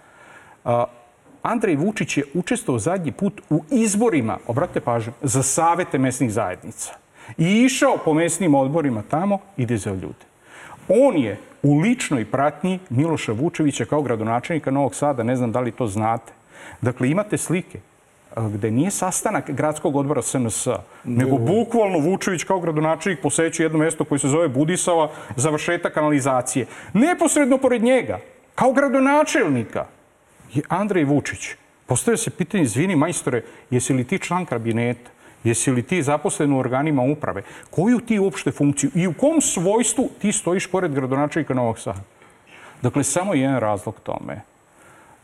Andrej Vučić je učestvovao zadnji put u izborima, obratite pažnju, za savete mesnih zajednica. I išao po mesnim odborima tamo i dizao ljude. On je u ličnoj pratnji Miloša Vučevića kao gradonačelnika Novog Sada, ne znam da li to znate. Dakle, imate slike gde nije sastanak gradskog odbora SNS, nego bukvalno Vučević kao gradonačelnik posećuje jedno mesto koje se zove Budisava, završetak kanalizacije. Neposredno pored njega, kao gradonačelnika, je Andrej Vučić. Postavio se pitanje, izvini majstore, jesi li ti član kabineta? Jesi li ti zaposlen u organima uprave? Koju ti uopšte funkciju i u kom svojstvu ti stojiš pored gradonačelnika Novog Sada? Dakle, samo jedan razlog tome.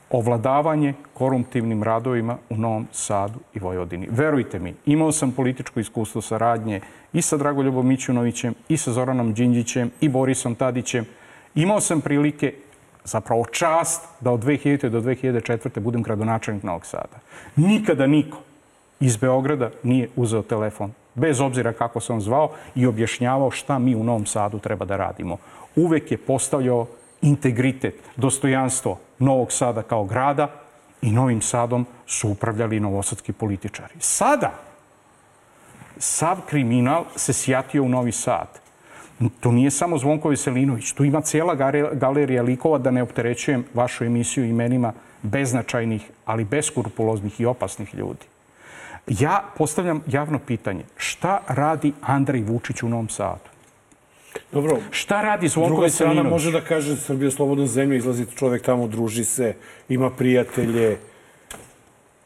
Ovladavanje koruptivnim radovima u Novom Sadu i Vojvodini. Verujte mi, imao sam političko iskustvo saradnje i sa Dragoljubom Mićunovićem, i sa Zoranom Đinđićem, i Borisom Tadićem. Imao sam prilike zapravo čast da od 2000. do 2004. budem gradonačelnik Novog Sada. Nikada niko iz Beograda nije uzeo telefon, bez obzira kako sam zvao i objašnjavao šta mi u Novom Sadu treba da radimo. Uvek je postavljao integritet, dostojanstvo Novog Sada kao grada i Novim Sadom su upravljali novosadski političari. Sada sav kriminal se sjatio u Novi Sad. To nije samo Zvonko Veselinović, tu ima cijela galerija likova, da ne opterećujem vašu emisiju imenima beznačajnih, ali beskurpuloznih i opasnih ljudi. Ja postavljam javno pitanje. Šta radi Andrej Vučić u Novom Sadu? Dobro. Šta radi Zvonko Druga strana Veselinović? može da kaže Srbija je slobodna zemlja, izlazi čovek tamo, druži se, ima prijatelje.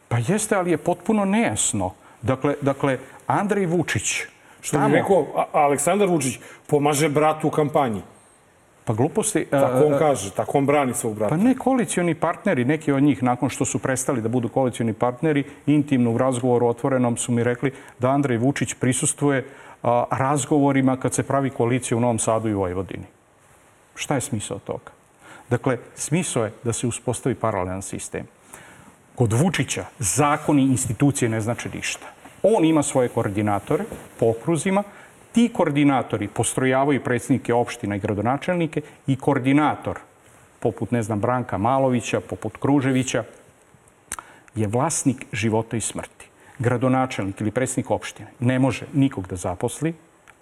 Pa jeste, ali je potpuno nejasno. Dakle, dakle Andrej Vučić... Što bi rekao, Aleksandar Vučić pomaže bratu u kampanji. Pa gluposti... Tako on a, kaže, tako on brani svog brata. Pa ne koalicioni partneri, neki od njih nakon što su prestali da budu koalicioni partneri, intimno u razgovoru otvorenom su mi rekli da Andrej Vučić prisustuje a, razgovorima kad se pravi koalicija u Novom Sadu i Vojvodini. Šta je smisao toga? Dakle, smisao je da se uspostavi paralelan sistem. Kod Vučića zakoni i institucije ne znače ništa. On ima svoje koordinatore po okruzima, ti koordinatori postrojavaju predsjednike opština i gradonačelnike i koordinator, poput, ne znam, Branka Malovića, poput Kruževića, je vlasnik života i smrti. Gradonačelnik ili predsjednik opštine ne može nikog da zaposli,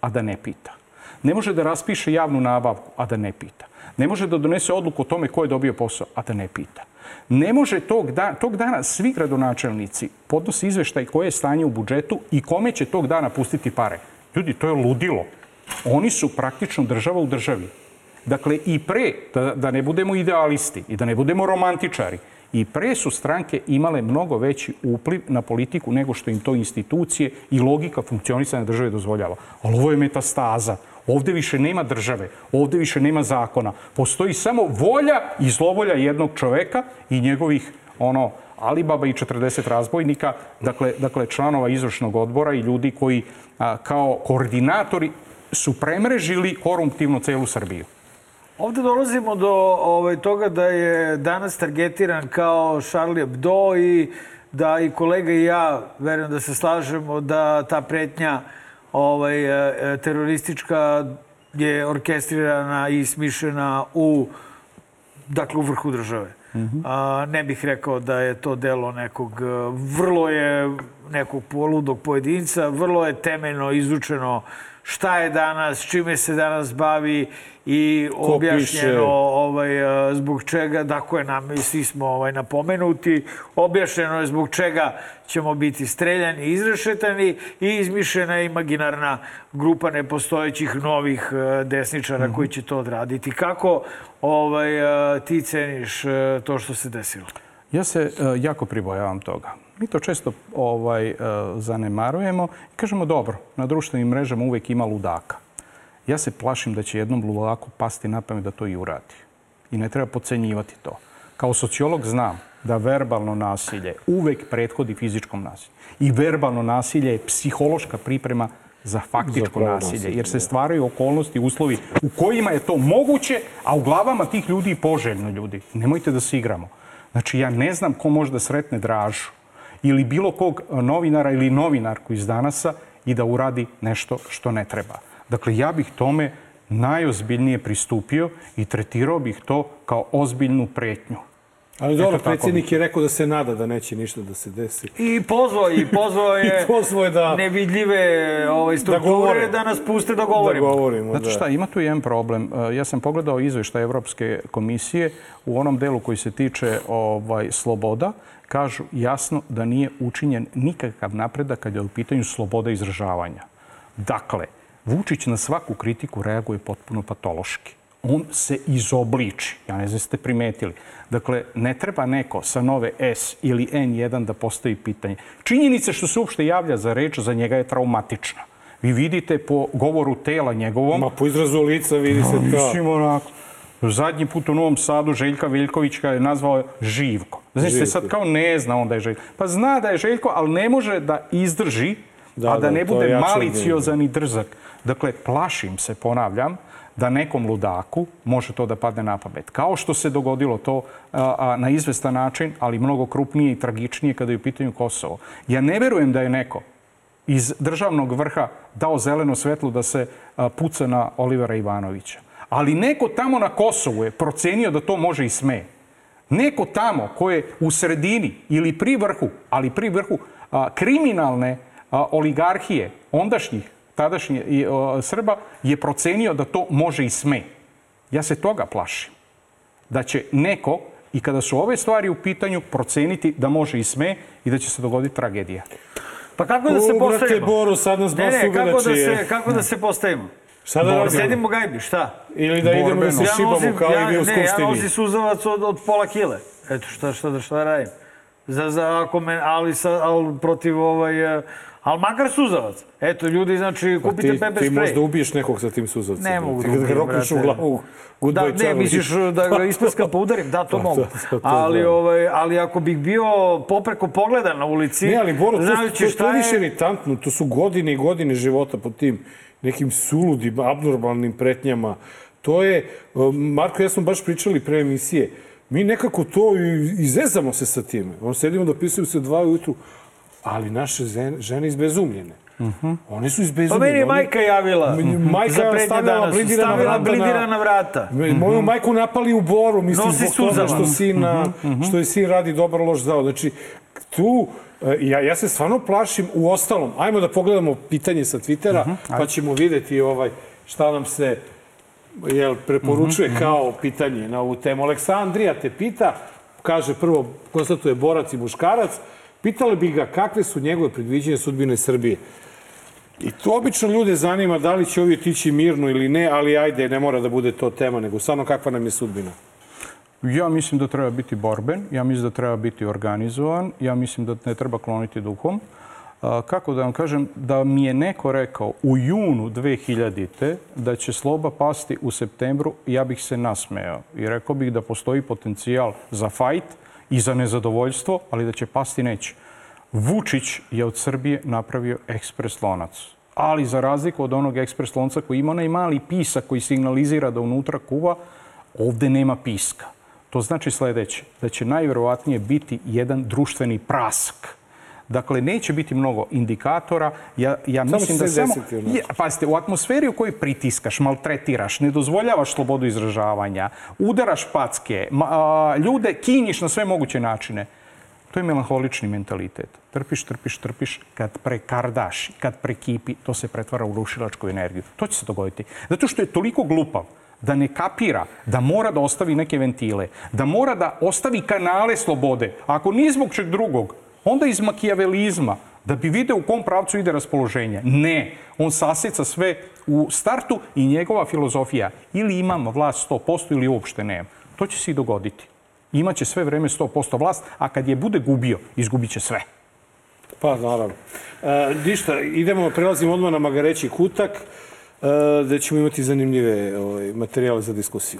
a da ne pita. Ne može da raspiše javnu nabavku, a da ne pita. Ne može da donese odluku o tome ko je dobio posao, a da ne pita. Ne može tog, da, tog dana svi gradonačelnici podnose izveštaj koje je stanje u budžetu i kome će tog dana pustiti pare. Ljudi, to je ludilo. Oni su praktično država u državi. Dakle, i pre, da, da ne budemo idealisti i da ne budemo romantičari, i pre su stranke imale mnogo veći upliv na politiku nego što im to institucije i logika funkcionisanja države dozvoljava. Ali ovo je metastaza. Ovde više nema države, ovde više nema zakona. Postoji samo volja i zlovolja jednog čoveka i njegovih ono Alibaba i 40 razbojnika, dakle, dakle članova izvršnog odbora i ljudi koji a, kao koordinatori su premrežili koruptivno celu Srbiju. Ovde dolazimo do ovaj, toga da je danas targetiran kao Charlie Hebdo i da i kolega i ja, verujem da se slažemo, da ta pretnja ovaj, e, teroristička je orkestrirana i smišljena u, dakle, u vrhu države. A, ne bih rekao da je to delo nekog, e, vrlo je nekog poludog pojedinca, vrlo je temeljno izučeno šta je danas, čime se danas bavi i Ko objašnjeno piše? ovaj, e, zbog čega, dakle, nam svi smo ovaj, napomenuti, objašnjeno je zbog čega ćemo biti streljani i izrešetani i izmišljena je imaginarna grupa nepostojećih novih e, desničara koji će to odraditi. Kako ovaj, e, ti ceniš to što se desilo? Ja se jako pribojavam toga. Mi to često ovaj, e, zanemarujemo i kažemo dobro, na društvenim mrežama uvek ima ludaka. Ja se plašim da će jednom ludaku pasti na pamet da to i uradi. I ne treba pocenjivati to. Kao sociolog znam da verbalno nasilje uvek prethodi fizičkom nasilju. I verbalno nasilje je psihološka priprema za faktičko nasilje, nasilje, jer se da. stvaraju okolnosti, uslovi u kojima je to moguće, a u glavama tih ljudi i poželjno ljudi. Nemojte da se igramo. Znači, ja ne znam ko može da sretne Dražu ili bilo kog novinara ili novinarku iz danasa i da uradi nešto što ne treba. Dakle, ja bih tome najozbiljnije pristupio i tretirao bih to kao ozbiljnu pretnju. Ali dobro, predsjednik je rekao da se nada da neće ništa da se desi. I pozvao, i pozvao (laughs) je, I pozvao je da- nevidljive ovaj, strukture govore. da, nas puste da govorimo. Da govorimo, Znate da. šta, ima tu jedan problem. E, Ja sam pogledao izveštaj Evropske komisije u onom delu koji se tiče ovaj, sloboda. Kažu jasno da nije učinjen nikakav napredak kad je u pitanju sloboda izražavanja. Dakle, Vučić na svaku kritiku reaguje potpuno patološki. On se izobliči. Ja ne znam ste primetili. Dakle, ne treba neko sa nove S ili N1 da postavi pitanje. Činjenica što se uopšte javlja za reč za njega je traumatična. Vi vidite po govoru tela njegovom... Ma po izrazu lica vidi se to. Mislim, onako. Zadnji put u Novom Sadu Željka Veljković ga je nazvao Živko. Znači se Živko. sad kao ne zna on da je Željko. Pa zna da je Željko, ali ne može da izdrži, Da, a da da, ne bude maliciozan i drzak. Dakle, plašim se, ponavljam, da nekom ludaku može to da padne na pamet. Kao što se dogodilo to a, a, na izvestan način, ali mnogo krupnije i tragičnije kada je u pitanju Kosovo. Ja ne verujem da je neko iz državnog vrha dao zeleno svetlo da se a, puca na Olivera Ivanovića. Ali neko tamo na Kosovu je procenio da to može i sme. Neko tamo ko je u sredini ili pri vrhu, ali pri vrhu a, kriminalne a, oligarhije ondašnjih, tadašnjih Srba je procenio da to može i sme. Ja se toga plašim. Da će neko i kada su ove stvari u pitanju proceniti da može i sme i da će se dogoditi tragedija. Pa kako da se U, brate, postavimo? Boru, sad nas ne, baš ne, kako da, se, kako da se postavimo? Šta da radimo? Sedimo gajbi, šta? Ili da idemo da se Ja šibamo nosim- kao ja, i vi u Ne, ja Skupštini. nosim suzavac od, od pola kile. Eto, šta, šta, da šta da radim? Za, za, ako me, ali, sa, ali protiv ovaj... eh, Ali makar suzavac. Eto, ljudi, znači, Pa kupite ti, pepper ti spray. možda ubiješ nekog sa tim suzavcem. Ne mogu Ti da ubijem, rokneš u glavu. Da, Goodbye, ne, Charlie. misliš da ga isprskam pa udarim? Da, to Pa mogu. to- to- to ali, ovaj, ali ako bih bio popreko pogleda na ulici, Ne, ali Boro, to, to, to šta je više iritantno. To su godine i godine života pod tim nekim suludim, abnormalnim pretnjama. To je, um, Marko i ja smo baš pričali pre emisije, mi nekako to izezamo se sa time. On sedimo dopisuju se dva ujutru, ali naše žene izbezumljene. One su Pa izbezumljene. meni je majka javila Majka je prednje stavljala danas. blindirana Stavila vrata na- blindirana vrata. Moju majku napali u boru, mislim, Nosi zbog toga što, sin, a, što je sin radi dobar loš zao. Znači, tu, e, ja, ja se stvarno plašim u ostalom. Ajmo da pogledamo pitanje sa Twittera, pa ćemo videti ovaj, šta nam se jel, preporučuje kao pitanje na ovu temu. Aleksandrija te pita, kaže prvo, konstatuje borac i muškarac, pitali bi ga kakve su njegove predviđenje sudbine Srbije. I to obično ljude zanima da li će ovi otići mirno ili ne, ali ajde, ne mora da bude to tema, nego stvarno kakva nam je sudbina. Ja mislim da treba biti borben, ja mislim da treba biti organizovan, ja mislim da ne treba kloniti duhom. Kako da vam kažem, da mi je neko rekao u junu 2000. da će sloba pasti u septembru, ja bih se nasmejao. I rekao bih da postoji potencijal za fajt i za nezadovoljstvo, ali da će pasti neće. Vučić je od Srbije napravio ekspres lonac. Ali za razliku od onog ekspres lonca koji ima onaj mali pisak koji signalizira da unutra kuva, ovde nema piska. To znači sledeće, da će najverovatnije biti jedan društveni prask. Dakle, neće biti mnogo indikatora. Ja, ja Samo mislim da samo... desiti. Je, pazite, u atmosferi u kojoj pritiskaš, maltretiraš, ne dozvoljavaš slobodu izražavanja, udaraš packe, ma, a, ljude kinjiš na sve moguće načine, to je melanholični mentalitet. Trpiš, trpiš, trpiš, kad prekardaš, kad prekipi, to se pretvara u rušilačku energiju. To će se dogoditi. Zato što je toliko glupav da ne kapira da mora da ostavi neke ventile, da mora da ostavi kanale slobode. Ako nije zbog čeg drugog, onda iz makijavelizma, da bi video u kom pravcu ide raspoloženje. Ne, on saseca sve u startu i njegova filozofija ili imam vlast 100% ili uopšte nemam. To će se i dogoditi. Imaće sve vreme 100% vlast, a kad je bude gubio, izgubit će sve. Pa, naravno. E, ništa, idemo, prelazimo odmah na Magareći kutak, gde ćemo imati zanimljive ovaj, materijale za diskusiju.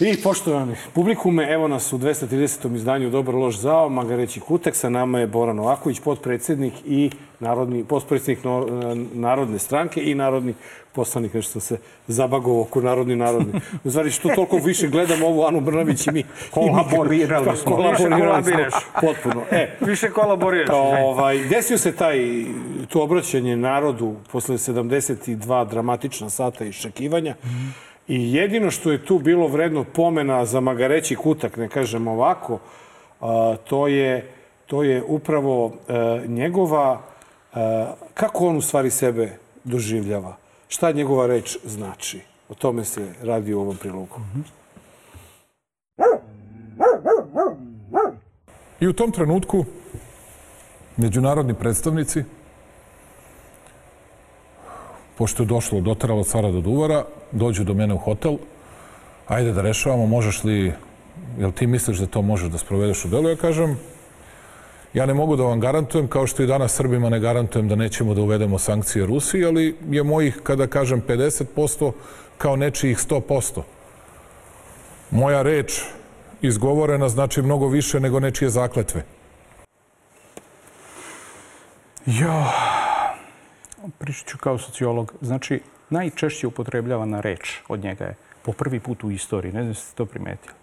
I poštovani publikume, evo nas u 230. izdanju Dobar loš zao, Magareći Kutek, sa nama je Boran Novaković, potpredsednik i narodni, potpredsednik no, Narodne stranke i narodni poslanik, nešto sam se zabagovao oko narodni narodni. U stvari, što toliko više gledam ovu Anu Brnavić i mi... Kolaborirali smo. Kolaborirali smo potpuno. E, Više kolaboriraš. Ovaj, desio se taj, to obraćanje narodu posle 72 dramatična sata iščekivanja. I jedino što je tu bilo vredno pomena za magareći kutak, ne kažem ovako, to je, to je upravo a, njegova, a, kako on u stvari sebe doživljava. Šta njegova reč znači? O tome se radi u ovom prilogu. I u tom trenutku međunarodni predstavnici, pošto je došlo, dotaralo cara do duvara, dođu do mene u hotel, ajde da rešavamo, možeš li, jel ti misliš da to možeš da sprovedeš u delu? Ja kažem, ja ne mogu da vam garantujem, kao što i danas Srbima ne garantujem da nećemo da uvedemo sankcije Rusiji, ali je mojih, kada kažem 50%, kao nečijih 100%. Moja reč izgovorena znači mnogo više nego nečije zakletve. Jo, pričat ću kao sociolog. Znači, najčešće upotrebljavana reč od njega je po prvi put u istoriji, ne znam ste to primetili.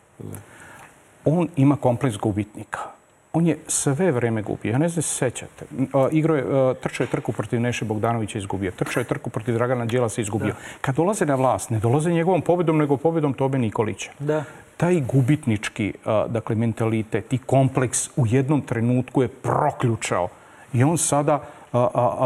On ima kompleks gubitnika. On je sve vreme gubio. Ja ne znam se sećate. Igro je, trčao je trku protiv Neše Bogdanovića izgubio. Trčao je trku protiv Dragana Đilasa izgubio. Kad dolaze na vlast, ne dolaze njegovom pobedom, nego pobedom Tobe Nikolića. Da. Taj gubitnički, dakle, mentalitet i kompleks u jednom trenutku je proključao. I on sada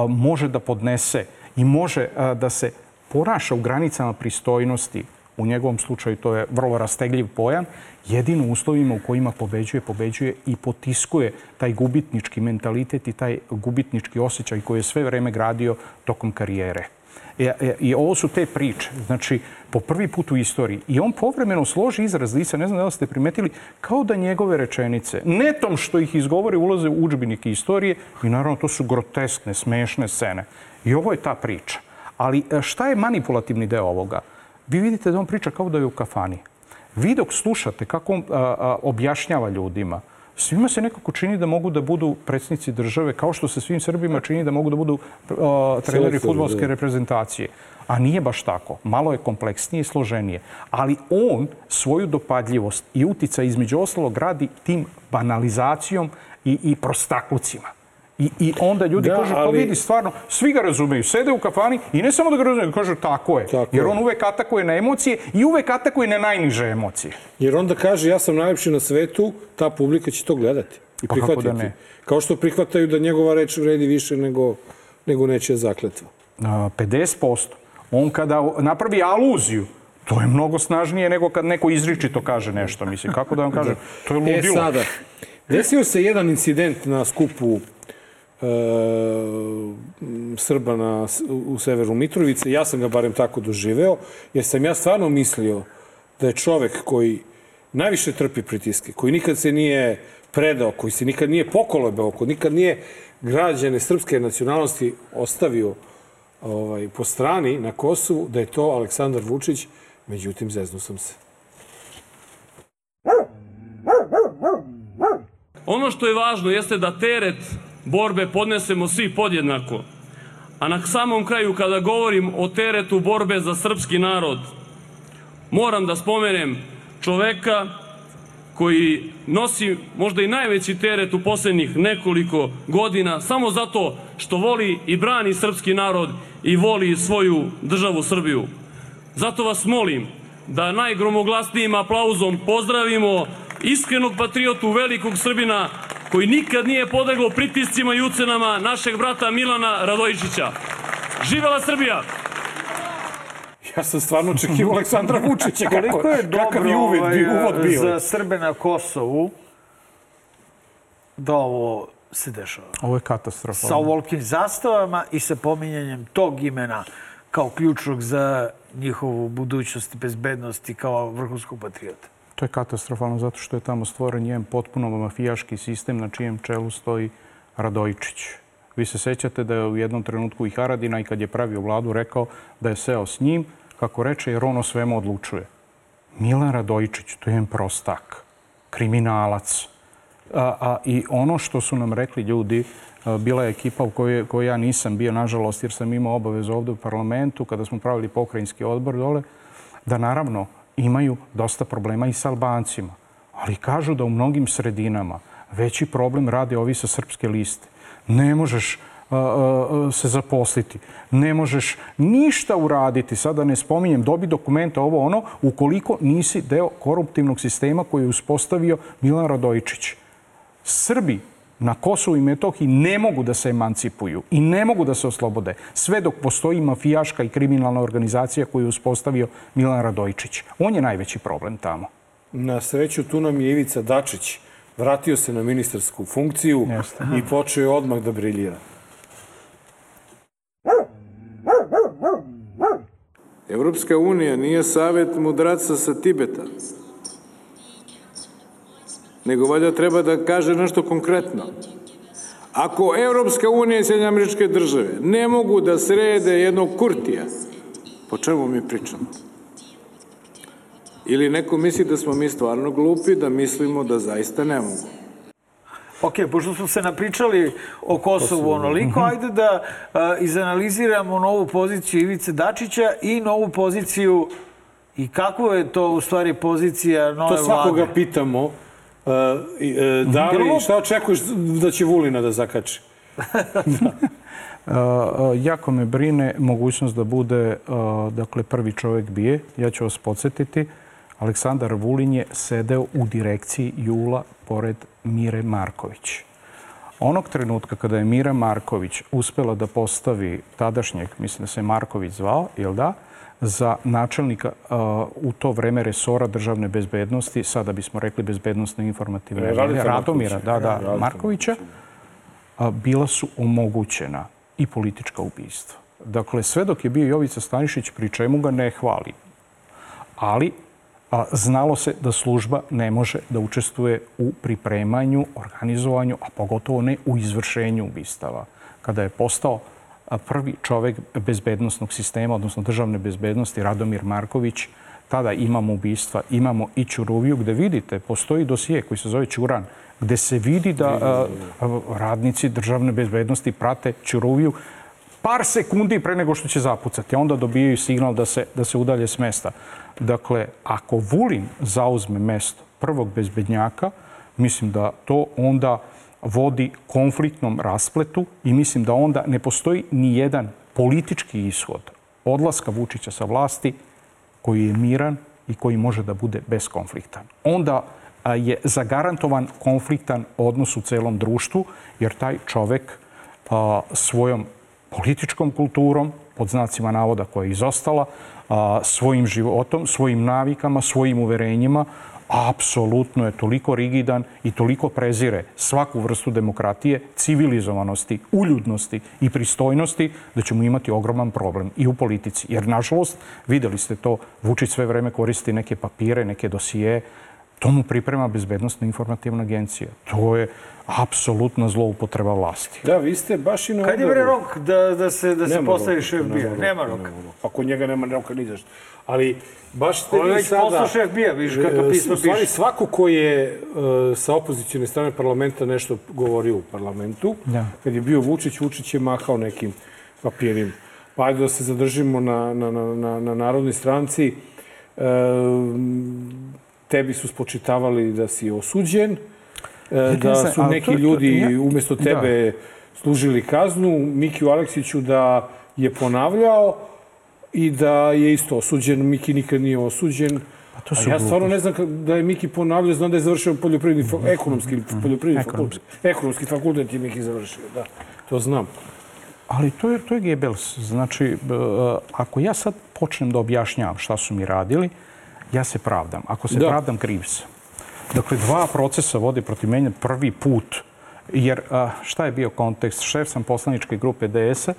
može da podnese i može da se ponaša u granicama pristojnosti, u njegovom slučaju to je vrlo rastegljiv pojam, jedino u uslovima u kojima pobeđuje, pobeđuje i potiskuje taj gubitnički mentalitet i taj gubitnički osjećaj koji je sve vreme gradio tokom karijere. I, e, e, I ovo su te priče. Znači, po prvi put u istoriji. I on povremeno složi izraz lica, ne znam da li ste primetili, kao da njegove rečenice, netom što ih izgovore, ulaze u učbenike istorije i naravno to su groteskne, smešne scene. I ovo je ta priča. Ali e, šta je manipulativni deo ovoga? Vi vidite da on priča kao da je u kafani. Vi dok slušate kako on a, a, objašnjava ljudima, svima se nekako čini da mogu da budu predsjednici države, kao što se svim Srbima čini da mogu da budu uh, treneri futbolske reprezentacije. A nije baš tako. Malo je kompleksnije i složenije. Ali on svoju dopadljivost i utica između ostalog radi tim banalizacijom i, i prostaklucima. I, I onda ljudi Da, kažu, pa ali- vidi, stvarno, svi ga razumeju. Sede u kafani i ne samo da ga razumeju, kažu tako je. Tako Jer je. on uvek atakuje na emocije i uvek atakuje na najniže emocije. Jer onda kaže ja sam najlepši na svetu, ta publika će to gledati i Pa kako prihvatiti. da ne? Kao što prihvataju da njegova reč vredi više nego, nego nečija zakletva. A, 50%. On kada napravi aluziju, to je mnogo snažnije nego kad neko izričito kaže nešto. Mislim, kako da vam (laughs) kažem? To je ludilo. E sada, desio se jedan incident na skupu e, Srba na, u severu Mitrovice. Ja sam ga barem tako doživeo, jer sam ja stvarno mislio da je čovek koji najviše trpi pritiske, koji nikad se nije predao, koji se nikad nije pokolebao, koji nikad nije građane srpske nacionalnosti ostavio ovaj, po strani na Kosovu, da je to Aleksandar Vučić, međutim, zeznuo sam se. Ono što je važno jeste da teret borbe podnesemo svi podjednako. A na samom kraju, kada govorim o teretu borbe za srpski narod, moram da spomenem čoveka koji nosi možda i najveći teret u poslednjih nekoliko godina samo zato što voli i brani srpski narod i voli svoju državu Srbiju. Zato vas molim da najgromoglasnijim aplauzom pozdravimo iskrenog patriotu, velikog Srbina, koji nikad nije podeglo pritiscima i ucenama našeg brata Milana Radojičića. Živela Srbija! Ja sam stvarno očekivao Aleksandra Vučića. Kako, Koliko je kakav dobro je ovaj, uvod bio. za Srbe na Kosovu da ovo se dešava. Ovo je katastrofa. Sa ovolkim zastavama i sa pominjanjem tog imena kao ključnog za njihovu budućnost i bezbednost i kao vrhunskog patriota. To je katastrofalno zato što je tamo stvoren njen potpuno mafijaški sistem na čijem čelu stoji Radojičić. Vi se sećate da je u jednom trenutku i Haradina i kad je pravio vladu rekao da je seo s njim, kako reče, jer on o svemu odlučuje. Milan Radojičić, to je jedan prostak, kriminalac. A, a, I ono što su nam rekli ljudi, a, bila je ekipa u kojoj, kojoj ja nisam bio, nažalost, jer sam imao obavezu ovde u parlamentu, kada smo pravili pokrajinski odbor dole, da naravno imaju dosta problema i sa Albancima. Ali kažu da u mnogim sredinama veći problem rade ovi sa srpske liste. Ne možeš se zaposliti. Ne možeš ništa uraditi, sada ne spominjem, dobi dokumenta ovo ono, ukoliko nisi deo koruptivnog sistema koji je uspostavio Milan Radojičić. Srbi na Kosovu i Metohiji ne mogu da se emancipuju i ne mogu da se oslobode sve dok postoji mafijaška i kriminalna organizacija koju je uspostavio Milan Radojičić. On je najveći problem tamo. Na sreću tu nam je Ivica Dačić. Vratio se na ministarsku funkciju Jeste. i počeo je odmah da briljira. Evropska unija nije savet mudraca sa Tibeta, nego valjda treba da kaže nešto konkretno. Ako Evropska unija i Sjedinje američke države ne mogu da srede jednog kurtija, po čemu mi pričamo? Ili neko misli da smo mi stvarno glupi, da mislimo da zaista ne mogu. Ok, pošto smo se napričali o Kosovu onoliko, ajde da a, izanaliziramo novu poziciju Ivice Dačića i novu poziciju i kako je to u stvari pozicija nove To svakoga vlade. pitamo. Uh, uh, da li, šta očekuješ da će Vulina da zakači? Uh, (laughs) uh, jako me brine mogućnost da bude uh, dakle, prvi čovjek bije. Ja ću vas podsjetiti. Aleksandar Vulin je sedeo u direkciji Jula pored Mire Marković. Onog trenutka kada je Mira Marković uspela da postavi tadašnjeg, mislim da se Marković zvao, jel da, za načelnika u to vreme resora državne bezbednosti, sada bismo rekli bezbednostne informativne, E, Radomira, Markovića. da, da, Markovića, bila su omogućena i politička ubistva. Dakle, sve dok je bio Jovica Stanišić, pri čemu ga ne hvali. Ali a, znalo se da služba ne može da učestvuje u pripremanju, organizovanju, a pogotovo ne u izvršenju ubistava. Kada je postao prvi čovek bezbednostnog sistema, odnosno državne bezbednosti, Radomir Marković, tada imamo ubistva, imamo i Ćuruviju, gde vidite, postoji dosije koji se zove Ćuran, gde se vidi da a, a, radnici državne bezbednosti prate Ćuruviju par sekundi pre nego što će zapucati. Onda dobijaju signal da se, da se udalje s mesta. Dakle, ako Vulin zauzme mesto prvog bezbednjaka, mislim da to onda vodi konfliktnom raspletu i mislim da onda ne postoji ni jedan politički ishod odlaska Vučića sa vlasti koji je miran i koji može da bude beskonfliktan. Onda je zagarantovan konfliktan odnos u celom društvu, jer taj čovek svojom političkom kulturom, pod znacima navoda koja je izostala, a, svojim životom, svojim navikama, svojim uverenjima, apsolutno je toliko rigidan i toliko prezire svaku vrstu demokratije, civilizovanosti, uljudnosti i pristojnosti da ćemo imati ogroman problem i u politici. Jer, nažalost, videli ste to, Vučić sve vreme koristi neke papire, neke dosije, to mu priprema Bezbednostna informativna agencija. To je apsolutna zloupotreba vlasti. Da, vi ste baš i na Kad je bre rok da, da se, da se postavi šef bija? Nema roka. Ako njega nema roka ni zašto. Ali baš ste On je vi već sada... postao šef bija, vidiš kako e, pismo U stvari, piše. svako ko je uh, sa opozicijone strane parlamenta nešto govorio u parlamentu, Da. kad je bio Vučić, Vučić je mahao nekim papirima. Pa ajde da se zadržimo na, na, na, na, na narodnoj stranci. E, tebi su spočitavali da si osuđen, da znam, su ali neki ljudi umjesto da. tebe služili kaznu, Mikiju Aleksiću da je ponavljao i da je isto osuđen. Miki nikad nije osuđen. Pa to A su ja stvarno ne znam da je Miki ponavljao, znam da je završio poljoprivredni, fa- ekonomski ili poljoprivredni fakultet. Ekonomski fakultet je Miki završio, da. To znam. Ali to je, to je Goebbels. Znači, e, ako ja sad počnem da objašnjavam šta su mi radili, ja se pravdam. Ako se Da. pravdam, kriv sam. Dakle, dva procesa vode protiv mene prvi put. Jer šta je bio kontekst? Šef sam poslaničke grupe DS-a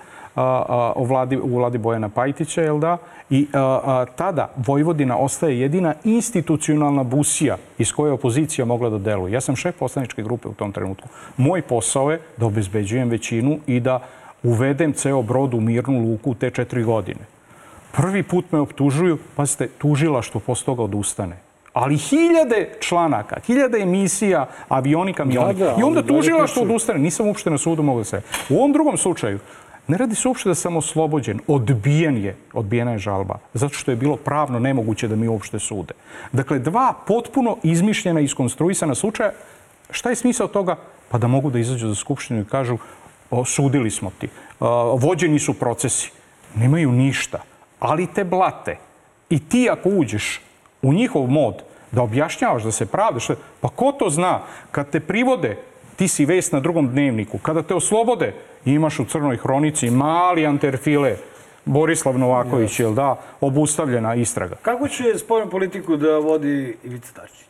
u, vladi, u vladi Bojana Pajtića, jel da? I a, a, tada Vojvodina ostaje jedina institucionalna busija iz koje je opozicija mogla da deluje. Ja sam šef poslaničke grupe u tom trenutku. Moj posao je da obezbeđujem većinu i da uvedem ceo brod u mirnu luku u te četiri godine. Prvi put me optužuju, pazite, tužilaštvo posle toga odustane. Ali hiljade članaka, hiljade emisija, avioni, kamioni. Da, da, I onda dalje tužilaštvo pričaju. odustane. Nisam uopšte na sudu mogao da se... U ovom drugom slučaju, ne radi se uopšte da sam oslobođen. Odbijen je, odbijena je žalba. Zato što je bilo pravno nemoguće da mi uopšte sude. Dakle, dva potpuno izmišljena, iskonstruisana slučaja. Šta je smisao toga? Pa da mogu da izađu za skupštinu i kažu osudili smo ti. Vođeni su procesi. Nemaju ništa. Ali te blate. I ti ako uđeš u njihov mod da objašnjavaš, da se pravdaš, pa ko to zna? Kad te privode, ti si vest na drugom dnevniku. Kada te oslobode, imaš u crnoj hronici mali anterfile, Borislav Novaković, jel da, obustavljena istraga. Kako će spoljnu politiku da vodi Ivica Dačić?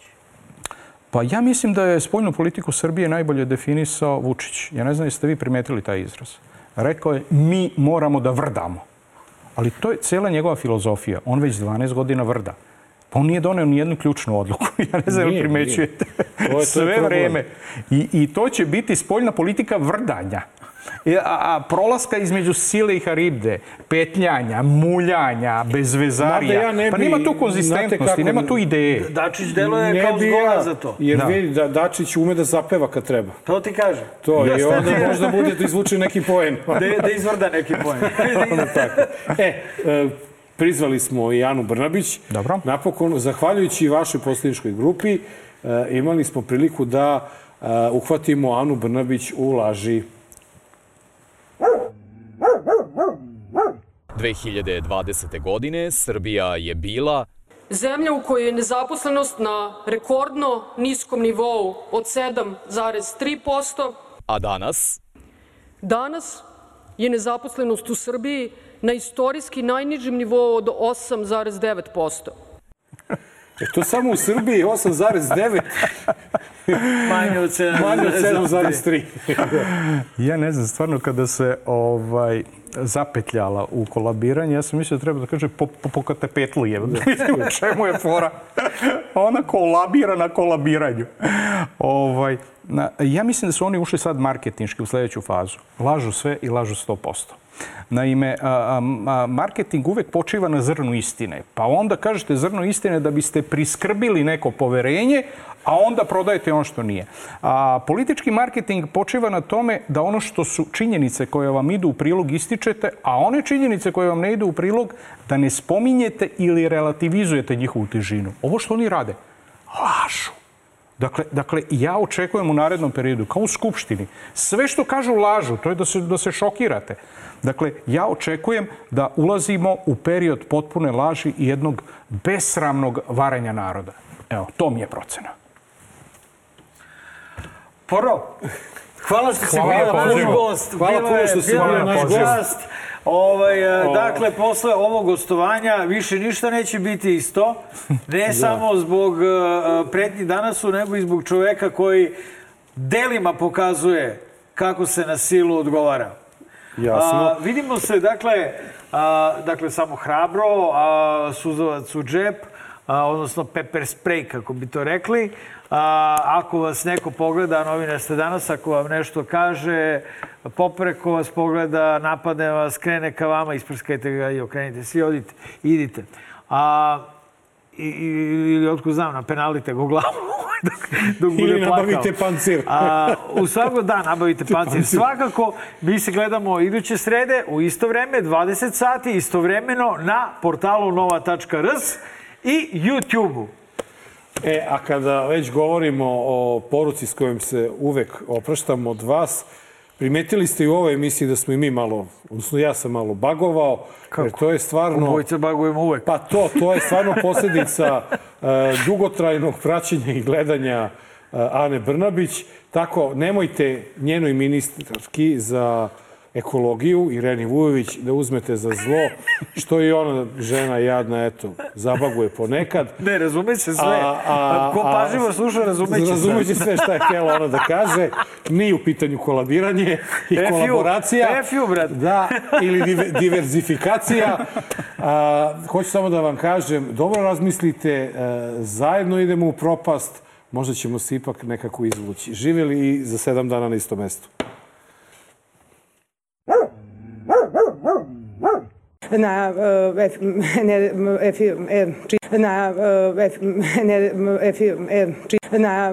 Pa ja mislim da je spoljnu politiku Srbije najbolje definisao Vučić. Ja ne znam jeste vi primetili taj izraz. Rekao je mi moramo da vrdamo. Ali to je cijela njegova filozofija. On već 12 godina vrda. Pa on nije doneo ni jednu ključnu odluku. (laughs) Ja ne znam Nije, primećujete. To je- to je Sve problem. vreme. I, I to će biti spoljna politika vrdanja. E, A, a prolaska između sile i haribde, petljanja, muljanja, bezvezarija. Ja ne pa bi- nema tu konzistentnosti, kako- nema tu ideje. Dačić deluje Ne kao bi zgoda ja, za to. Jer Da. vidi da Dačić ume da zapeva kad treba. To ti kaže. To, i Jeste. onda možda bude da izvuče neki poen. Da, da izvrda neki poen. (laughs) E, e, prizvali smo i Anu Brnabić. Dobro. Napokon, zahvaljujući vašoj poslaničkoj grupi, e, imali smo priliku da e, uhvatimo Anu Brnabić u laži. 2020. godine Srbija je bila Zemlja u kojoj je nezaposlenost na rekordno niskom nivou od 7,3%, a danas danas je nezaposlenost u Srbiji na istorijski najnižem nivou od 8,9%. E, to samo u Srbiji 8,9, Manje od 7. manje od 7,3. Ja ne znam, stvarno kada se ovaj zapetljala u kolabiranje, ja sam mislio da treba da kaže po, po, pokate petlu je. Mislim, (laughs) u čemu je fora? Ona kolabira na kolabiranju. Ovaj, na, ja mislim da su oni ušli sad marketinški u sledeću fazu. Lažu sve i lažu 100%. Naime, marketing uvek počiva na zrnu istine. Pa onda kažete zrno istine da biste priskrbili neko poverenje, a onda prodajete ono što nije. A politički marketing počiva na tome da ono što su činjenice koje vam idu u prilog ističete, a one činjenice koje vam ne idu u prilog da ne spominjete ili relativizujete njihovu težinu. Ovo što oni rade, lažu. Dakle, dakle, ja očekujem u narednom periodu, kao u Skupštini, sve što kažu lažu, to je da se, da se šokirate. Dakle, ja očekujem da ulazimo u period potpune laži i jednog besramnog varanja naroda. Evo, to mi je procena. Poro, hvala što si bio na naš gost. Hvala Bilo puno je- što si bio naš gost. Ovaj, e, dakle, posle ovog gostovanja više ništa neće biti isto. Ne (laughs) samo zbog e, pretnji danasu, nego i zbog čoveka koji delima pokazuje kako se na silu odgovara. Jasno. A, vidimo se, dakle, a, dakle samo hrabro, a, suzavac u džep, a, odnosno pepper spray, kako bi to rekli. A, ako vas neko pogleda, novinar ste danas, ako vam nešto kaže, popreko vas pogleda, napadne vas, krene ka vama, isprskajte ga i okrenite se i odite, idite. A, i, i, ili otko znam, na penalite ga u glavu (laughs) dok, dok bude Ili plakao. nabavite pancir. A, u svakog dan nabavite (laughs) pancir. pancir. Svakako, mi se gledamo iduće srede u isto vreme, 20 sati, istovremeno na portalu nova.rs i YouTube-u. E, a kada već govorimo o poruci s kojom se uvek opraštamo od vas, primetili ste i u ovoj emisiji da smo i mi malo, odnosno ja sam malo bagovao, jer to je stvarno... Obojice bagujemo uvek. Pa to, to je stvarno posljedica e, dugotrajnog praćenja i gledanja e, Ane Brnabić. Tako, nemojte njenoj ministarki za ekologiju, Ireni Vujović, da uzmete za zlo, što i ona žena jadna, eto, zabaguje ponekad. Ne, razume se sve. Ko pažljivo sluša, razumeće sve. Razumeće sve šta je htjela ona da kaže. Nije u pitanju kolabiranje i F kolaboracija. F you, brate. Da, ili dive- diverzifikacija. A, hoću samo da vam kažem, dobro razmislite, e, zajedno idemo u propast, možda ćemo se ipak nekako izvući. Živjeli i za sedam dana na istom mestu. Na F, ne, F, E, či, na F, ne, F, E, či, na